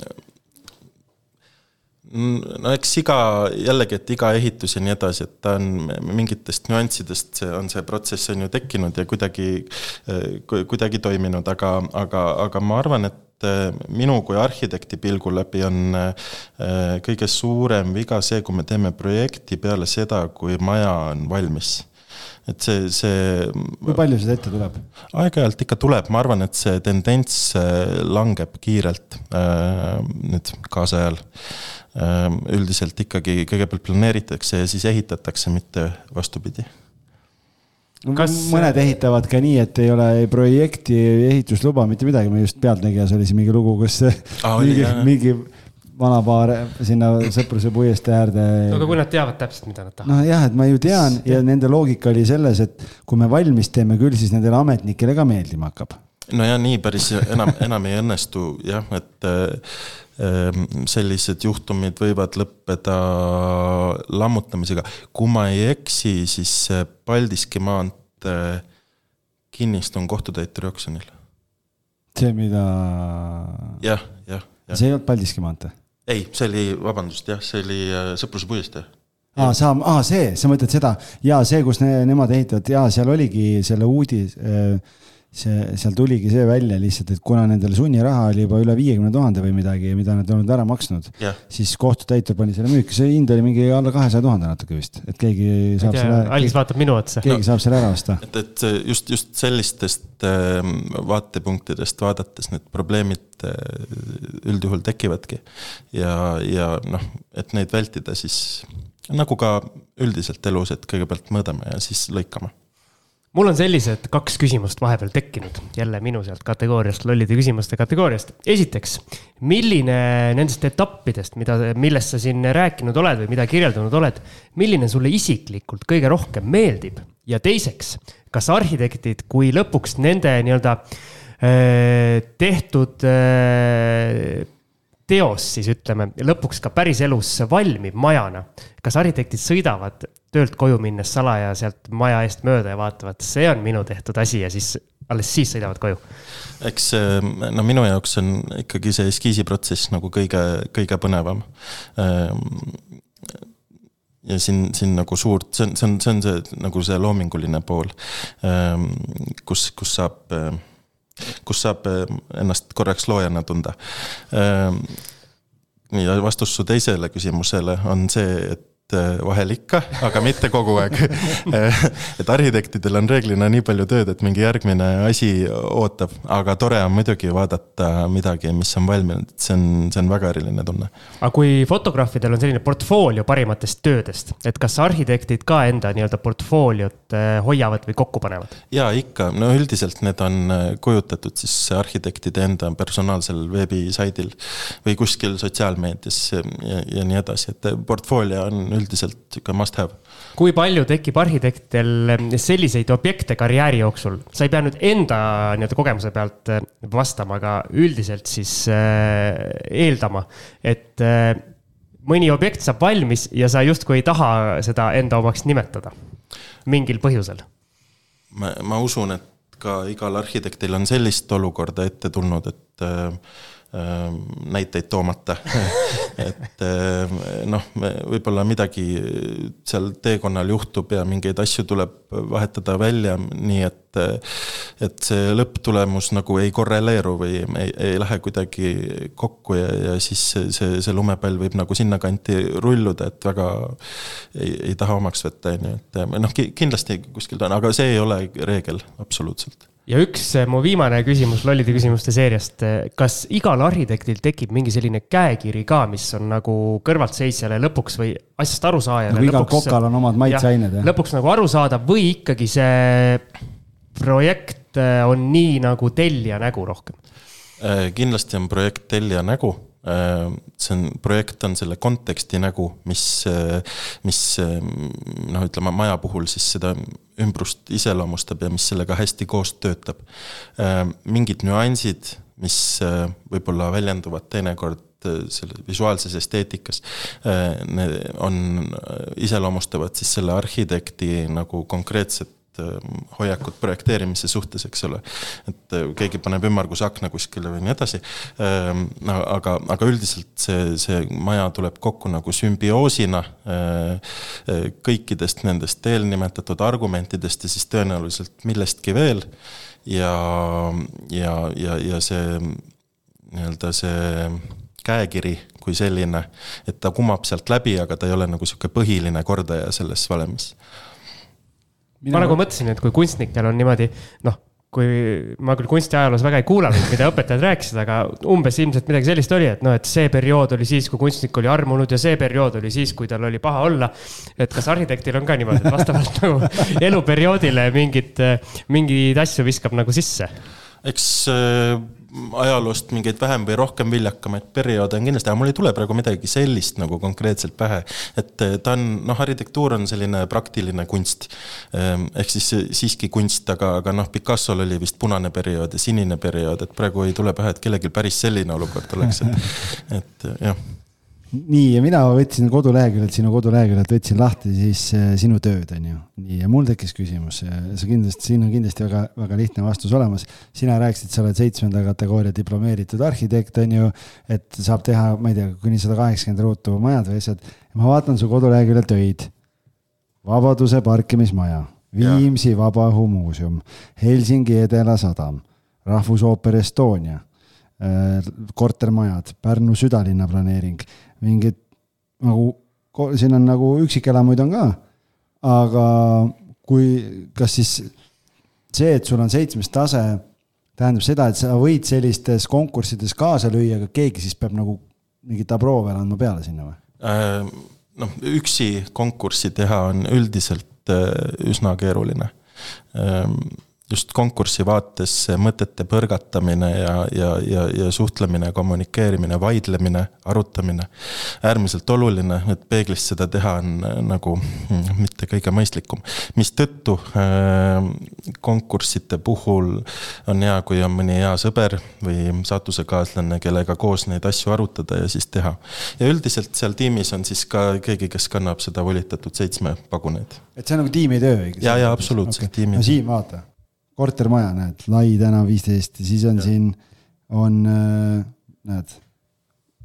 no eks iga, jällegi, et iga ehitus ja nii edasi, et ta on mingitest nüanssidest, see on see protsess on ju tekkinud ja kuidagi, kuidagi toiminud, aga, aga, aga ma arvan, et eh, minu kui arhitekti pilgu läbi on eh, kõige suurem viga see, kui me teeme projekti peale seda, kui maja on valmis et see, see. kui palju seda ette tuleb? aeg-ajalt ikka tuleb, ma arvan, et see tendents eh, langeb kiirelt nüüd kaasajal Ehm, üldiselt ikkagi kõigepealt planeeritakse ja siis ehitatakse, mitte vastupidi kas mõned ehitavad ka nii, et ei ole ei projekti, ehitusluba, mitte midagi, me just Pealtnägijas oli siin mingi lugu, kus ah, mingi, mingi vanapaar sinna Sõpruse puiestee äärde. no aga kui nad teavad täpselt, mida nad tahavad. noh jah, et ma ju tean ja nende loogika oli selles, et kui me valmis teeme, küll siis nendele ametnikele ka meeldima hakkab. no ja nii päris enam, enam ei õnnestu jah, et Ehm, sellised juhtumid võivad lõppeda lammutamisega. kui ma ei eksi, siis Paldiski maantee kinnistu on kohtutäituri oksjonil. see, mida. jah, jah, jah. see ei olnud Paldiski maantee? Ei, see oli, vabandust, jah, see oli äh, Sõpruse puiestee. Aa, sa, aa see, sa mõtled seda? Ja see, kus ne, nemad ehitavad ja seal oligi selle uudis äh, see, seal tuligi see välja lihtsalt, et kuna nendele sunniraha oli juba üle viiekümne tuhande või midagi, mida nad ei olnud ära maksnud yeah., siis kohtutäitur pani selle müüki, see hind oli mingi alla kahesaja tuhande natuke vist, et keegi saab tea, selle. Alis vaatab minu otsa. keegi no, saab selle ära osta. et, et just, just sellistest ähm, vaatepunktidest vaadates need probleemid äh, üldjuhul tekivadki. ja, ja noh, et neid vältida, siis nagu ka üldiselt elus, et kõigepealt mõõdame ja siis lõikame mul on sellised kaks küsimust vahepeal tekkinud, jälle minu sealt kategooriast, lollide küsimuste kategooriast. esiteks, milline nendest etappidest, mida, millest sa siin rääkinud oled või mida kirjeldanud oled, milline sulle isiklikult kõige rohkem meeldib? ja teiseks, kas arhitektid, kui lõpuks nende nii-öelda äh, tehtud äh, teos siis ütleme, lõpuks ka päriselus valmib majana. kas arhitektid sõidavad töölt koju minnes salaja sealt maja eest mööda ja vaatavad, see on minu tehtud asi ja siis alles siis sõidavad koju? eks no minu jaoks on ikkagi see eskiisiprotsess nagu kõige, kõige põnevam. Ehm, ja siin, siin nagu suurt, see on, see on, see on see nagu see loominguline pool, ehm, kus, kus saab kus saab eh, ennast korraks loojana tunda. Ehm, ja vastus su teisele küsimusele on see, et vahel ikka, aga mitte kogu aeg. Et arhitektidel on reeglina nii palju tööd, et mingi järgmine asi ootab, aga tore on muidugi vaadata midagi, mis on valminud, see on, see on väga eriline tunne. aga kui fotograafidel on selline portfoolio parimatest töödest, et kas arhitektid ka enda nii-öelda portfooliot äh, hoiavad või kokku panevad? jaa, ikka, no üldiselt need on äh, kujutatud siis arhitektide enda personaalsel veebisaidil või kuskil sotsiaalmeedias ja, ja nii edasi, et portfoolio on üldiselt sihuke must have. kui palju tekib arhitektil selliseid objekte karjääri jooksul, sa ei pea nüüd enda nii-öelda kogemuse pealt äh, vastama, aga üldiselt siis äh, eeldama, et äh, mõni objekt saab valmis ja sa justkui ei taha seda enda omaks nimetada mingil põhjusel. ma, ma usun, et ka igal arhitektil on sellist olukorda ette tulnud, et äh, näiteid toomata. Et ehm, noh, võib-olla midagi seal teekonnal juhtub ja mingeid asju tuleb vahetada välja, nii et et see lõpptulemus nagu ei korreleeru või ei, ei lähe kuidagi kokku ja, ja siis see, see, see lumepall võib nagu sinnakanti rulluda, et väga ei, ei taha omaks võtta, on ju, et noh, kindlasti kuskil ta on, aga see ei ole reegel absoluutselt ja üks eh, mu viimane küsimus lollide küsimuste seeriast. Eh, kas igal arhitektil tekib mingi selline käekiri ka, mis on nagu kõrvaltseisjale lõpuks või asjast arusaajale? nagu igal kokal on omad maitseained, lõpuks nagu aru saada või ikkagi see projekt eh, on nii nagu tellija nägu rohkem? kindlasti on projekt tellija nägu Äh, see on, projekt on selle konteksti nägu, mis, äh, mis äh, noh, ütleme maja puhul siis seda ümbrust iseloomustab ja mis sellega hästi koos töötab. mingid nüansid mis võib-olla väljenduvad teinekord selle visuaalses esteetikas, on, iseloomustavad siis selle arhitekti nagu konkreetset hoiakut projekteerimise suhtes, eks ole. et keegi paneb ümmarguse akna kuskile või nii edasi. aga, aga üldiselt see, see maja tuleb kokku nagu sümbioosina kõikidest nendest eelnimetatud argumentidest ja siis tõenäoliselt millestki veel ja, ja, ja, ja see nii-öelda see käekiri kui selline, et ta kumab sealt läbi, aga ta ei ole nagu niisugune põhiline kordaja selles valemis. Ma nagu mõtlesin, et kui kunstnikel on niimoodi, noh, kui ma küll kunstiajaloos väga ei kuulanud, mida õpetajad rääkisid, aga umbes ilmselt midagi sellist oli, et noh, et see periood oli siis, kui kunstnik oli armunud ja see periood oli siis, kui tal oli paha olla. et kas arhitektil on ka niimoodi, et vastavalt nagu eluperioodile mingit, mingeid asju viskab nagu sisse? eks äh, ajaloost mingeid vähem või rohkem viljakamaid perioode on kindlasti, aga mul ei tule praegu midagi sellist nagu konkreetselt pähe. et äh, ta on, noh, arhitektuur on selline praktiline kunst. Ähm, ehk siis siiski kunst, aga, aga noh, Picassol oli vist punane periood ja sinine periood, et praegu ei tule pähe, et kellelgi päris selline olukord oleks, et, et jah nii, ja mina võtsin koduleheküljelt, sinu koduleheküljelt võtsin lahti siis äh, sinu tööd, on ju. nii, ja mul tekkis küsimus, sa kindlasti, siin on kindlasti väga, väga lihtne vastus olemas. sina rääkisid, sa oled seitsmenda kategooria diplomeeritud arhitekt, on ju, et saab teha, ma ei tea, kuni sada kaheksakümmend ruutu majad või asjad. ma vaatan su koduleheküljel töid. Vabaduse parkimismaja, Viimsi Vabaõhumuuseum, Helsingi Edela sadam, Rahvusooper Estonia äh, kortermajad, Pärnu südalinna planeering mingid nagu, siin on nagu üksikelamuid on ka, aga kui, kas siis see, et sul on seitsmes tase, tähendab seda, et sa võid sellistes konkurssides kaasa lüüa, aga keegi siis peab nagu mingit abroo veel andma peale sinna või? Äh, noh, üksi konkurssi teha on üldiselt äh, üsna keeruline ähm, just konkursi vaates mõtete põrgatamine ja, ja, ja, ja suhtlemine, kommunikeerimine, vaidlemine, arutamine, äärmiselt oluline, et peeglist seda teha on äh, nagu mm, mitte kõige mõistlikum. mistõttu äh, konkursside puhul on hea, kui on mõni hea sõber või saatusekaaslane, kellega koos neid asju arutada ja siis teha. ja üldiselt seal tiimis on siis ka keegi, kes kannab seda volitatud seitsme paguneid. et see on nagu tiimitöö? ja, ja absoluutselt okay. tiimitöö. no Siim, vaata kortermaja, näed, lai tänav viisteist ja siis on ja. siin, on, äh, näed,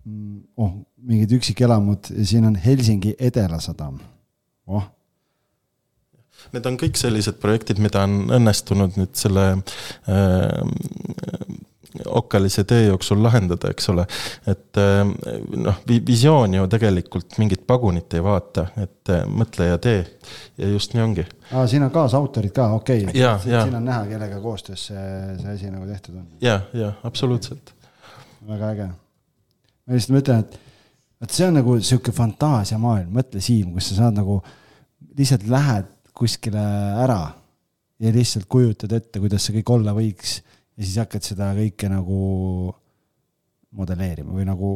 mm, oh, mingid üksikelamud ja siin on Helsingi Edelasadam, oh Need on kõik sellised projektid, mida on õnnestunud nüüd selle äh, okkalise tee jooksul lahendada, eks ole. et äh, noh, visioon ju tegelikult mingit pagunit ei vaata, et äh, mõtle ja tee ja just nii ongi. aa, siin on kaasautorid ka, okei okay.. siin on näha, kellega koostöös see, see asi nagu tehtud on. ja, ja absoluutselt. väga äge. ma lihtsalt mõtlen, et, et see on nagu sihuke fantaasiamaailm, mõtle Siim, kus sa saad nagu, lihtsalt lähed kuskile ära ja lihtsalt kujutad ette, kuidas see kõik olla võiks ja siis hakkad seda kõike nagu modelleerima või nagu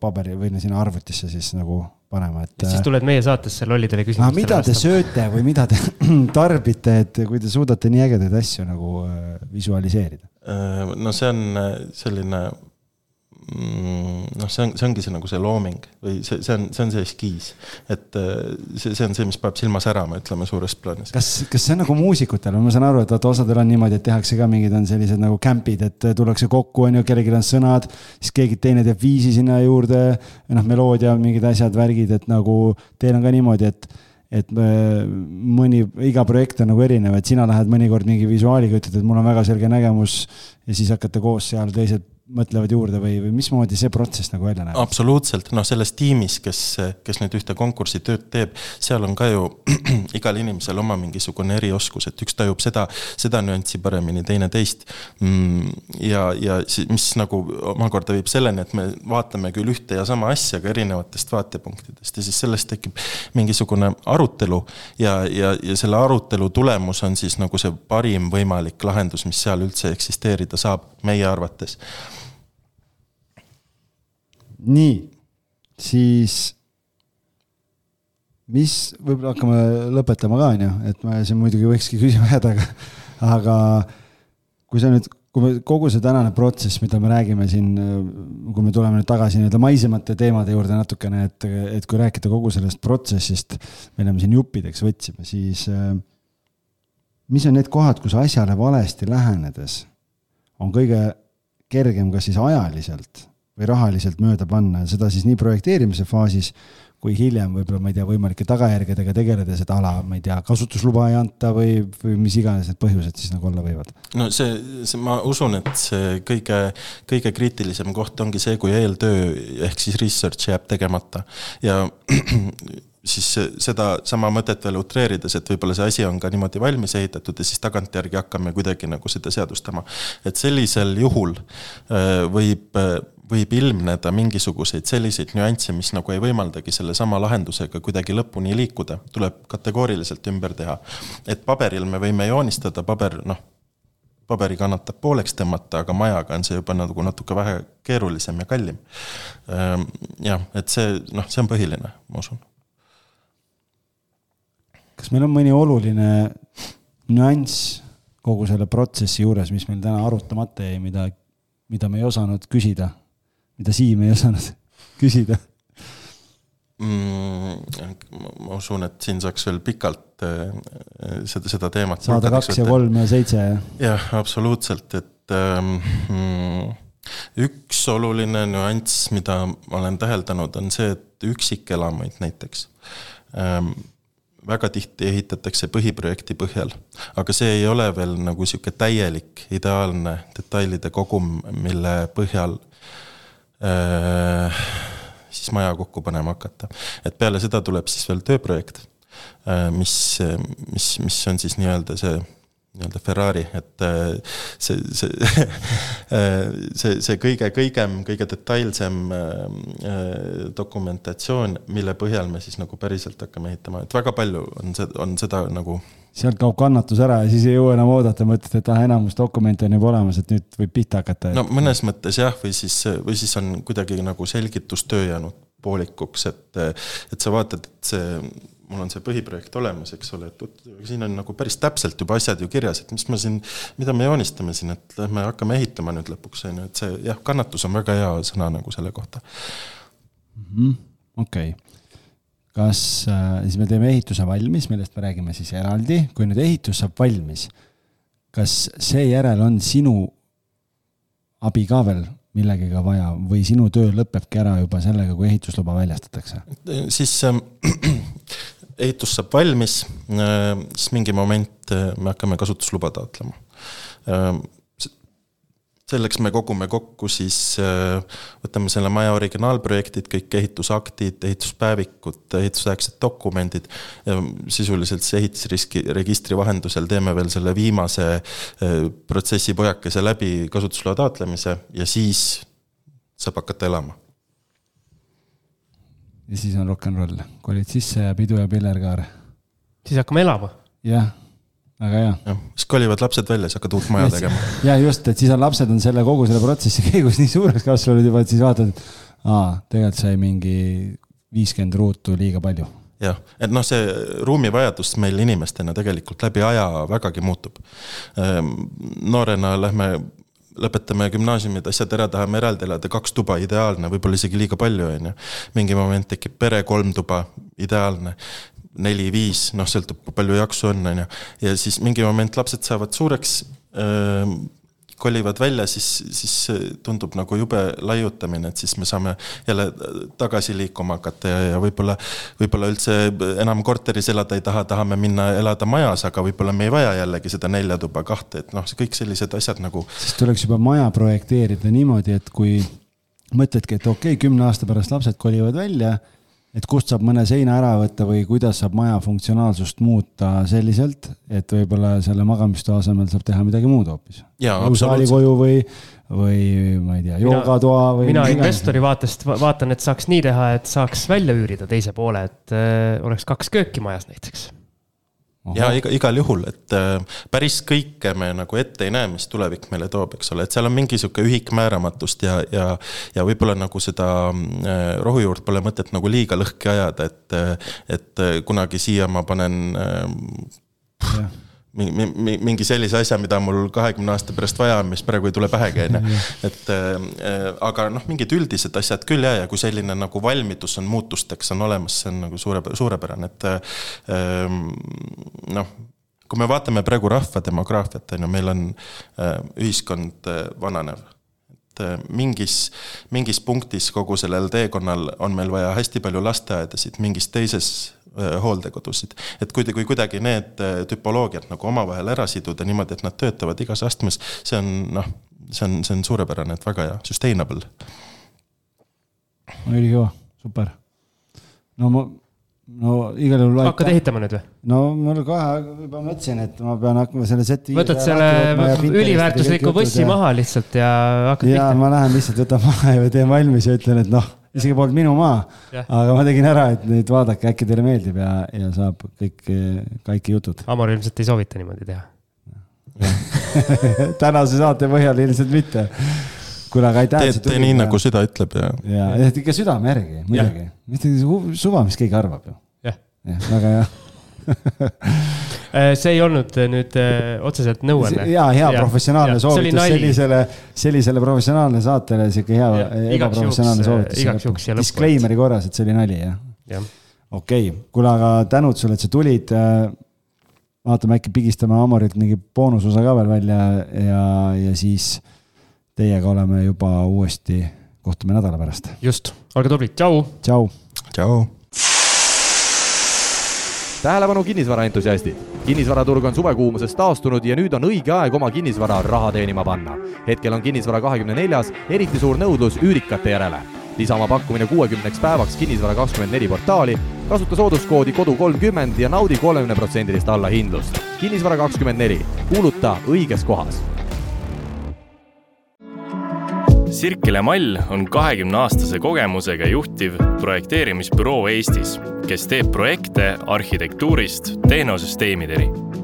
paberi või sinna arvutisse siis nagu panema, et. siis tuled meie saatesse lollidele küsimustele. mida te sööte või mida te tarbite, et kui te suudate nii ägedaid asju nagu äh, visualiseerida? Äh, no see on äh, selline noh, see on, see ongi see nagu see looming või see, see on, see on see eskiis. et äh, see, see on see, mis paneb silma särama, ütleme suures plaanis. kas, kas see on nagu muusikutel, ma saan aru, et vaata osadel on niimoodi, et tehakse ka mingid on sellised nagu camp'id, et tullakse kokku, on ju, kellelgi on sõnad, siis keegi teine teeb viisi sinna juurde, noh, meloodia, mingid asjad, värgid, et nagu teil on ka niimoodi, et et äh, mõni, iga projekt on nagu erinev, et sina lähed mõnikord mingi visuaaliga, ütled, et mul on väga selge nägemus ja siis hakkate koos seal teised mõtlevad juurde või, või mismoodi see protsess nagu välja näeb? absoluutselt, noh, selles tiimis, kes, kes nüüd ühte konkursi tööd teeb, seal on ka ju igal inimesel oma mingisugune erioskus, et üks tajub seda, seda nüanssi paremini, teine teist. Mm, ja, ja mis nagu omakorda viib selleni, et me vaatame küll ühte ja sama asja, aga erinevatest vaatepunktidest ja siis sellest tekib mingisugune arutelu ja, ja, ja selle arutelu tulemus on siis nagu see parim võimalik lahendus, mis seal üldse eksisteerida saab, meie arvates nii, siis mis, võib-olla hakkame lõpetama ka, on ju, et ma siin muidugi võikski küsima jääda, aga, aga kui sa nüüd kui me kogu see tänane protsess, mida me räägime siin, kui me tuleme nüüd tagasi nii-öelda maisemate teemade juurde natukene, et, et kui rääkida kogu sellest protsessist, mille me siin juppideks võtsime, siis mis on need kohad, kus asjale valesti lähenedes on kõige kergem kas siis ajaliselt või rahaliselt mööda panna, seda siis nii projekteerimise faasis kui hiljem võib-olla, ma ei tea, võimalike tagajärgedega tegeledes, et ala, ma ei tea, kasutusluba ei anta või, või mis iganes need põhjused siis nagu olla võivad? no see, see, ma usun, et see kõige, kõige kriitilisem koht ongi see, kui eeltöö ehk siis research jääb tegemata ja siis seda sama mõtet veel utreerides, et võib-olla see asi on ka niimoodi valmis ehitatud ja siis tagantjärgi hakkame kuidagi nagu seda seadustama. et sellisel juhul äh, võib võib ilmneda mingisuguseid selliseid nüansse, mis nagu ei võimaldagi sellesama lahendusega kuidagi lõpuni liikuda, tuleb kategooriliselt ümber teha. et paberil me võime joonistada, paber noh, paberi kannatab pooleks tõmmata, aga majaga on see juba nagu natuke vähe keerulisem ja kallim. Ehm, jah, et see noh, see on põhiline, ma usun. kas meil on mõni oluline nüanss kogu selle protsessi juures, mis meil täna arutamata jäi, mida, mida me ei osanud küsida mida Siim ei osanud küsida mm,? ma usun, et siin saaks veel pikalt äh, seda, seda teemat. saada kaks ja kolm ja seitse ja. jah, absoluutselt, et mm, üks oluline nüanss, mida ma olen täheldanud, on see, et üksikelamuid näiteks ähm, väga tihti ehitatakse põhiprojekti põhjal, aga see ei ole veel nagu sihuke täielik, ideaalne detailide kogum, mille põhjal Äh, siis maja kokku panema hakata. et peale seda tuleb siis veel tööprojekt, äh, mis, mis, mis on siis nii-öelda see nii-öelda Ferrari, et äh, see, see see, see kõige kõigem, kõige detailsem dokumentatsioon, mille põhjal me siis nagu päriselt hakkame ehitama, et väga palju on on seda nagu sealt kaob kannatus ära ja siis ei jõua enam oodata, mõtled, et ah, enamus dokumente on juba olemas, et nüüd võib pihta hakata. no mõnes mõttes jah, või siis, või siis on kuidagi nagu selgitustöö jäänud poolikuks, et, et sa vaatad, et see, mul on see põhiprojekt olemas, eks ole, et siin on nagu päris täpselt juba asjad ju kirjas, et mis me siin, mida me joonistame siin, et lähme hakkame ehitama nüüd lõpuks, on ju, et see jah, kannatus on väga hea sõna nagu selle kohta. Mhm, okei kas äh, siis me teeme ehituse valmis, millest me räägime siis eraldi, kui nüüd ehitus saab valmis, kas seejärel on sinu abi ka veel millegagi vaja või sinu töö lõpebki ära juba sellega, kui ehitusluba väljastatakse? siis äh, ehitus saab valmis äh,, siis mingi moment äh, me hakkame kasutusluba taotlema äh, selleks me kogume kokku siis, äh, võtame selle maja originaalprojektid, kõik ehitusaktid, ehituspäevikud, ehitusaegsed dokumendid. sisuliselt siis ehitisriski registri vahendusel teeme veel selle viimase äh, protsessi pojakese läbi kasutusloa taotlemise ja siis saab hakata elama. ja siis on rock n roll, kolid sisse ja pidu ja pillerkaar. siis hakkame elama. jah väga hea. siis kolivad lapsed välja, siis hakkad uut maja tegema. ja just, et siis on lapsed on selle kogu selle protsessi käigus nii suureks kasvanud juba, et siis vaatad, et aa, tegelikult sai mingi viiskümmend ruutu liiga palju. jah, et noh, see ruumivajadus meil inimestena tegelikult läbi aja vägagi muutub. Ehm, noorena lähme lõpetame gümnaasiumid, asjad ära, tahame eraldi elada, kaks tuba, ideaalne, võib-olla isegi liiga palju, on ju. mingi moment tekib pere, kolm tuba, ideaalne neli-viis, noh, sõltub, kui palju jaksu on, on ju. ja siis mingi moment lapsed saavad suureks äh,, kolivad välja, siis, siis tundub nagu jube laiutamine, et siis me saame jälle tagasi liikuma hakata ja, ja võib-olla, võib-olla üldse enam korteris elada ei taha, tahame minna elada majas, aga võib-olla me ei vaja jällegi seda nelja tuba, kahte, et noh, kõik sellised asjad nagu. siis tuleks juba maja projekteerida niimoodi, et kui mõtledki, et okei okay,, kümne aasta pärast lapsed kolivad välja et kust saab mõne seina ära võtta või kuidas saab maja funktsionaalsust muuta selliselt, et võib-olla selle magamistoa asemel saab teha midagi muud hoopis. saalikoju või, või ma ei tea, joogatoa või. mina investori vaatest vaatan, et saaks nii teha, et saaks välja üürida teise poole, et äh, oleks kaks kööki majas näiteks ja iga, igal juhul, et äh, päris kõike me nagu ette ei näe, mis tulevik meile toob, eks ole, et seal on mingi sihuke ühikmääramatust ja, ja. ja võib-olla nagu seda äh, rohujuurt pole mõtet nagu liiga lõhki ajada, et, äh, et kunagi siia ma panen mingi sellise asja, mida mul kahekümne aasta pärast vaja on, mis praegu ei tule pähegi, on ju. et äh, aga noh, mingid üldised asjad küll ja, ja kui selline nagu valmidus on muutusteks on olemas, see on nagu suure, suurepärane, et äh, noh kui me vaatame praegu rahva demograafiat, on ju, meil on äh, ühiskond äh, vananev. et äh, mingis, mingis punktis kogu sellel teekonnal on meil vaja hästi palju lasteaedasid, mingis teises Äh, hooldekodusid. et kui, kui kuidagi need äh, tüpoloogiad nagu omavahel ära siduda niimoodi, et nad töötavad igas astmes, see on noh, see on, see on suurepärane, et väga hea, sustainable. ülikõva, super. no ma, no igal juhul. hakkad ehitama nüüd või? no mul kohe juba mõtlesin, et ma pean hakkama selle seti. võtad selle üliväärtusliku bussi maha lihtsalt ja hakkad pihta. ja ma lähen lihtsalt võtan maha ja teen valmis ja ütlen, et noh isegi polnud minu maa, aga ma tegin ära, et nüüd vaadake, äkki teile meeldib ja, ja saab kõik, kõik jutud. Amor ilmselt ei soovita niimoodi teha tänase saate põhjal ilmselt mitte. kuule, aga aitäh. tee, tee nii, nagu süda ütleb ja. ja, ikka südame järgi, muidugi. mitte suva, mis keegi arvab ju. jah ja,, väga hea see ei olnud äh, nüüd äh, otseselt nõuanne. ja, hea ja, professionaalne soovitus sellisele, sellisele professionaalne saatele, sihuke hea ebaprofessionaalne soovitus. Disclaimer'i korras, et see oli nali, jah ja.? okei okay., kuule, aga tänud sulle, et sa tulid. vaatame, äkki pigistame Amorilt mingi boonusosa ka veel välja ja, ja siis teiega oleme juba uuesti, kohtume nädala pärast. just, olge tublid, tšau. tšau. tšau tähelepanu kinnisvaraentusiastid! kinnisvaraturg on suvekuumusest taastunud ja nüüd on õige aeg oma kinnisvara raha teenima panna. hetkel on kinnisvara kahekümne neljas eriti suur nõudlus üürikate järele. lisa oma pakkumine kuuekümneks päevaks Kinnisvara kakskümmend neli portaali, kasuta sooduskoodi kodu kolmkümmend ja naudi kolmekümneprotsendilist allahindlust. kinnisvara kakskümmend neli, kuuluta õiges kohas Sirkele Mall on kahekümne aastase kogemusega juhtiv projekteerimisbüroo Eestis, kes teeb projekte arhitektuurist tehnosüsteemideni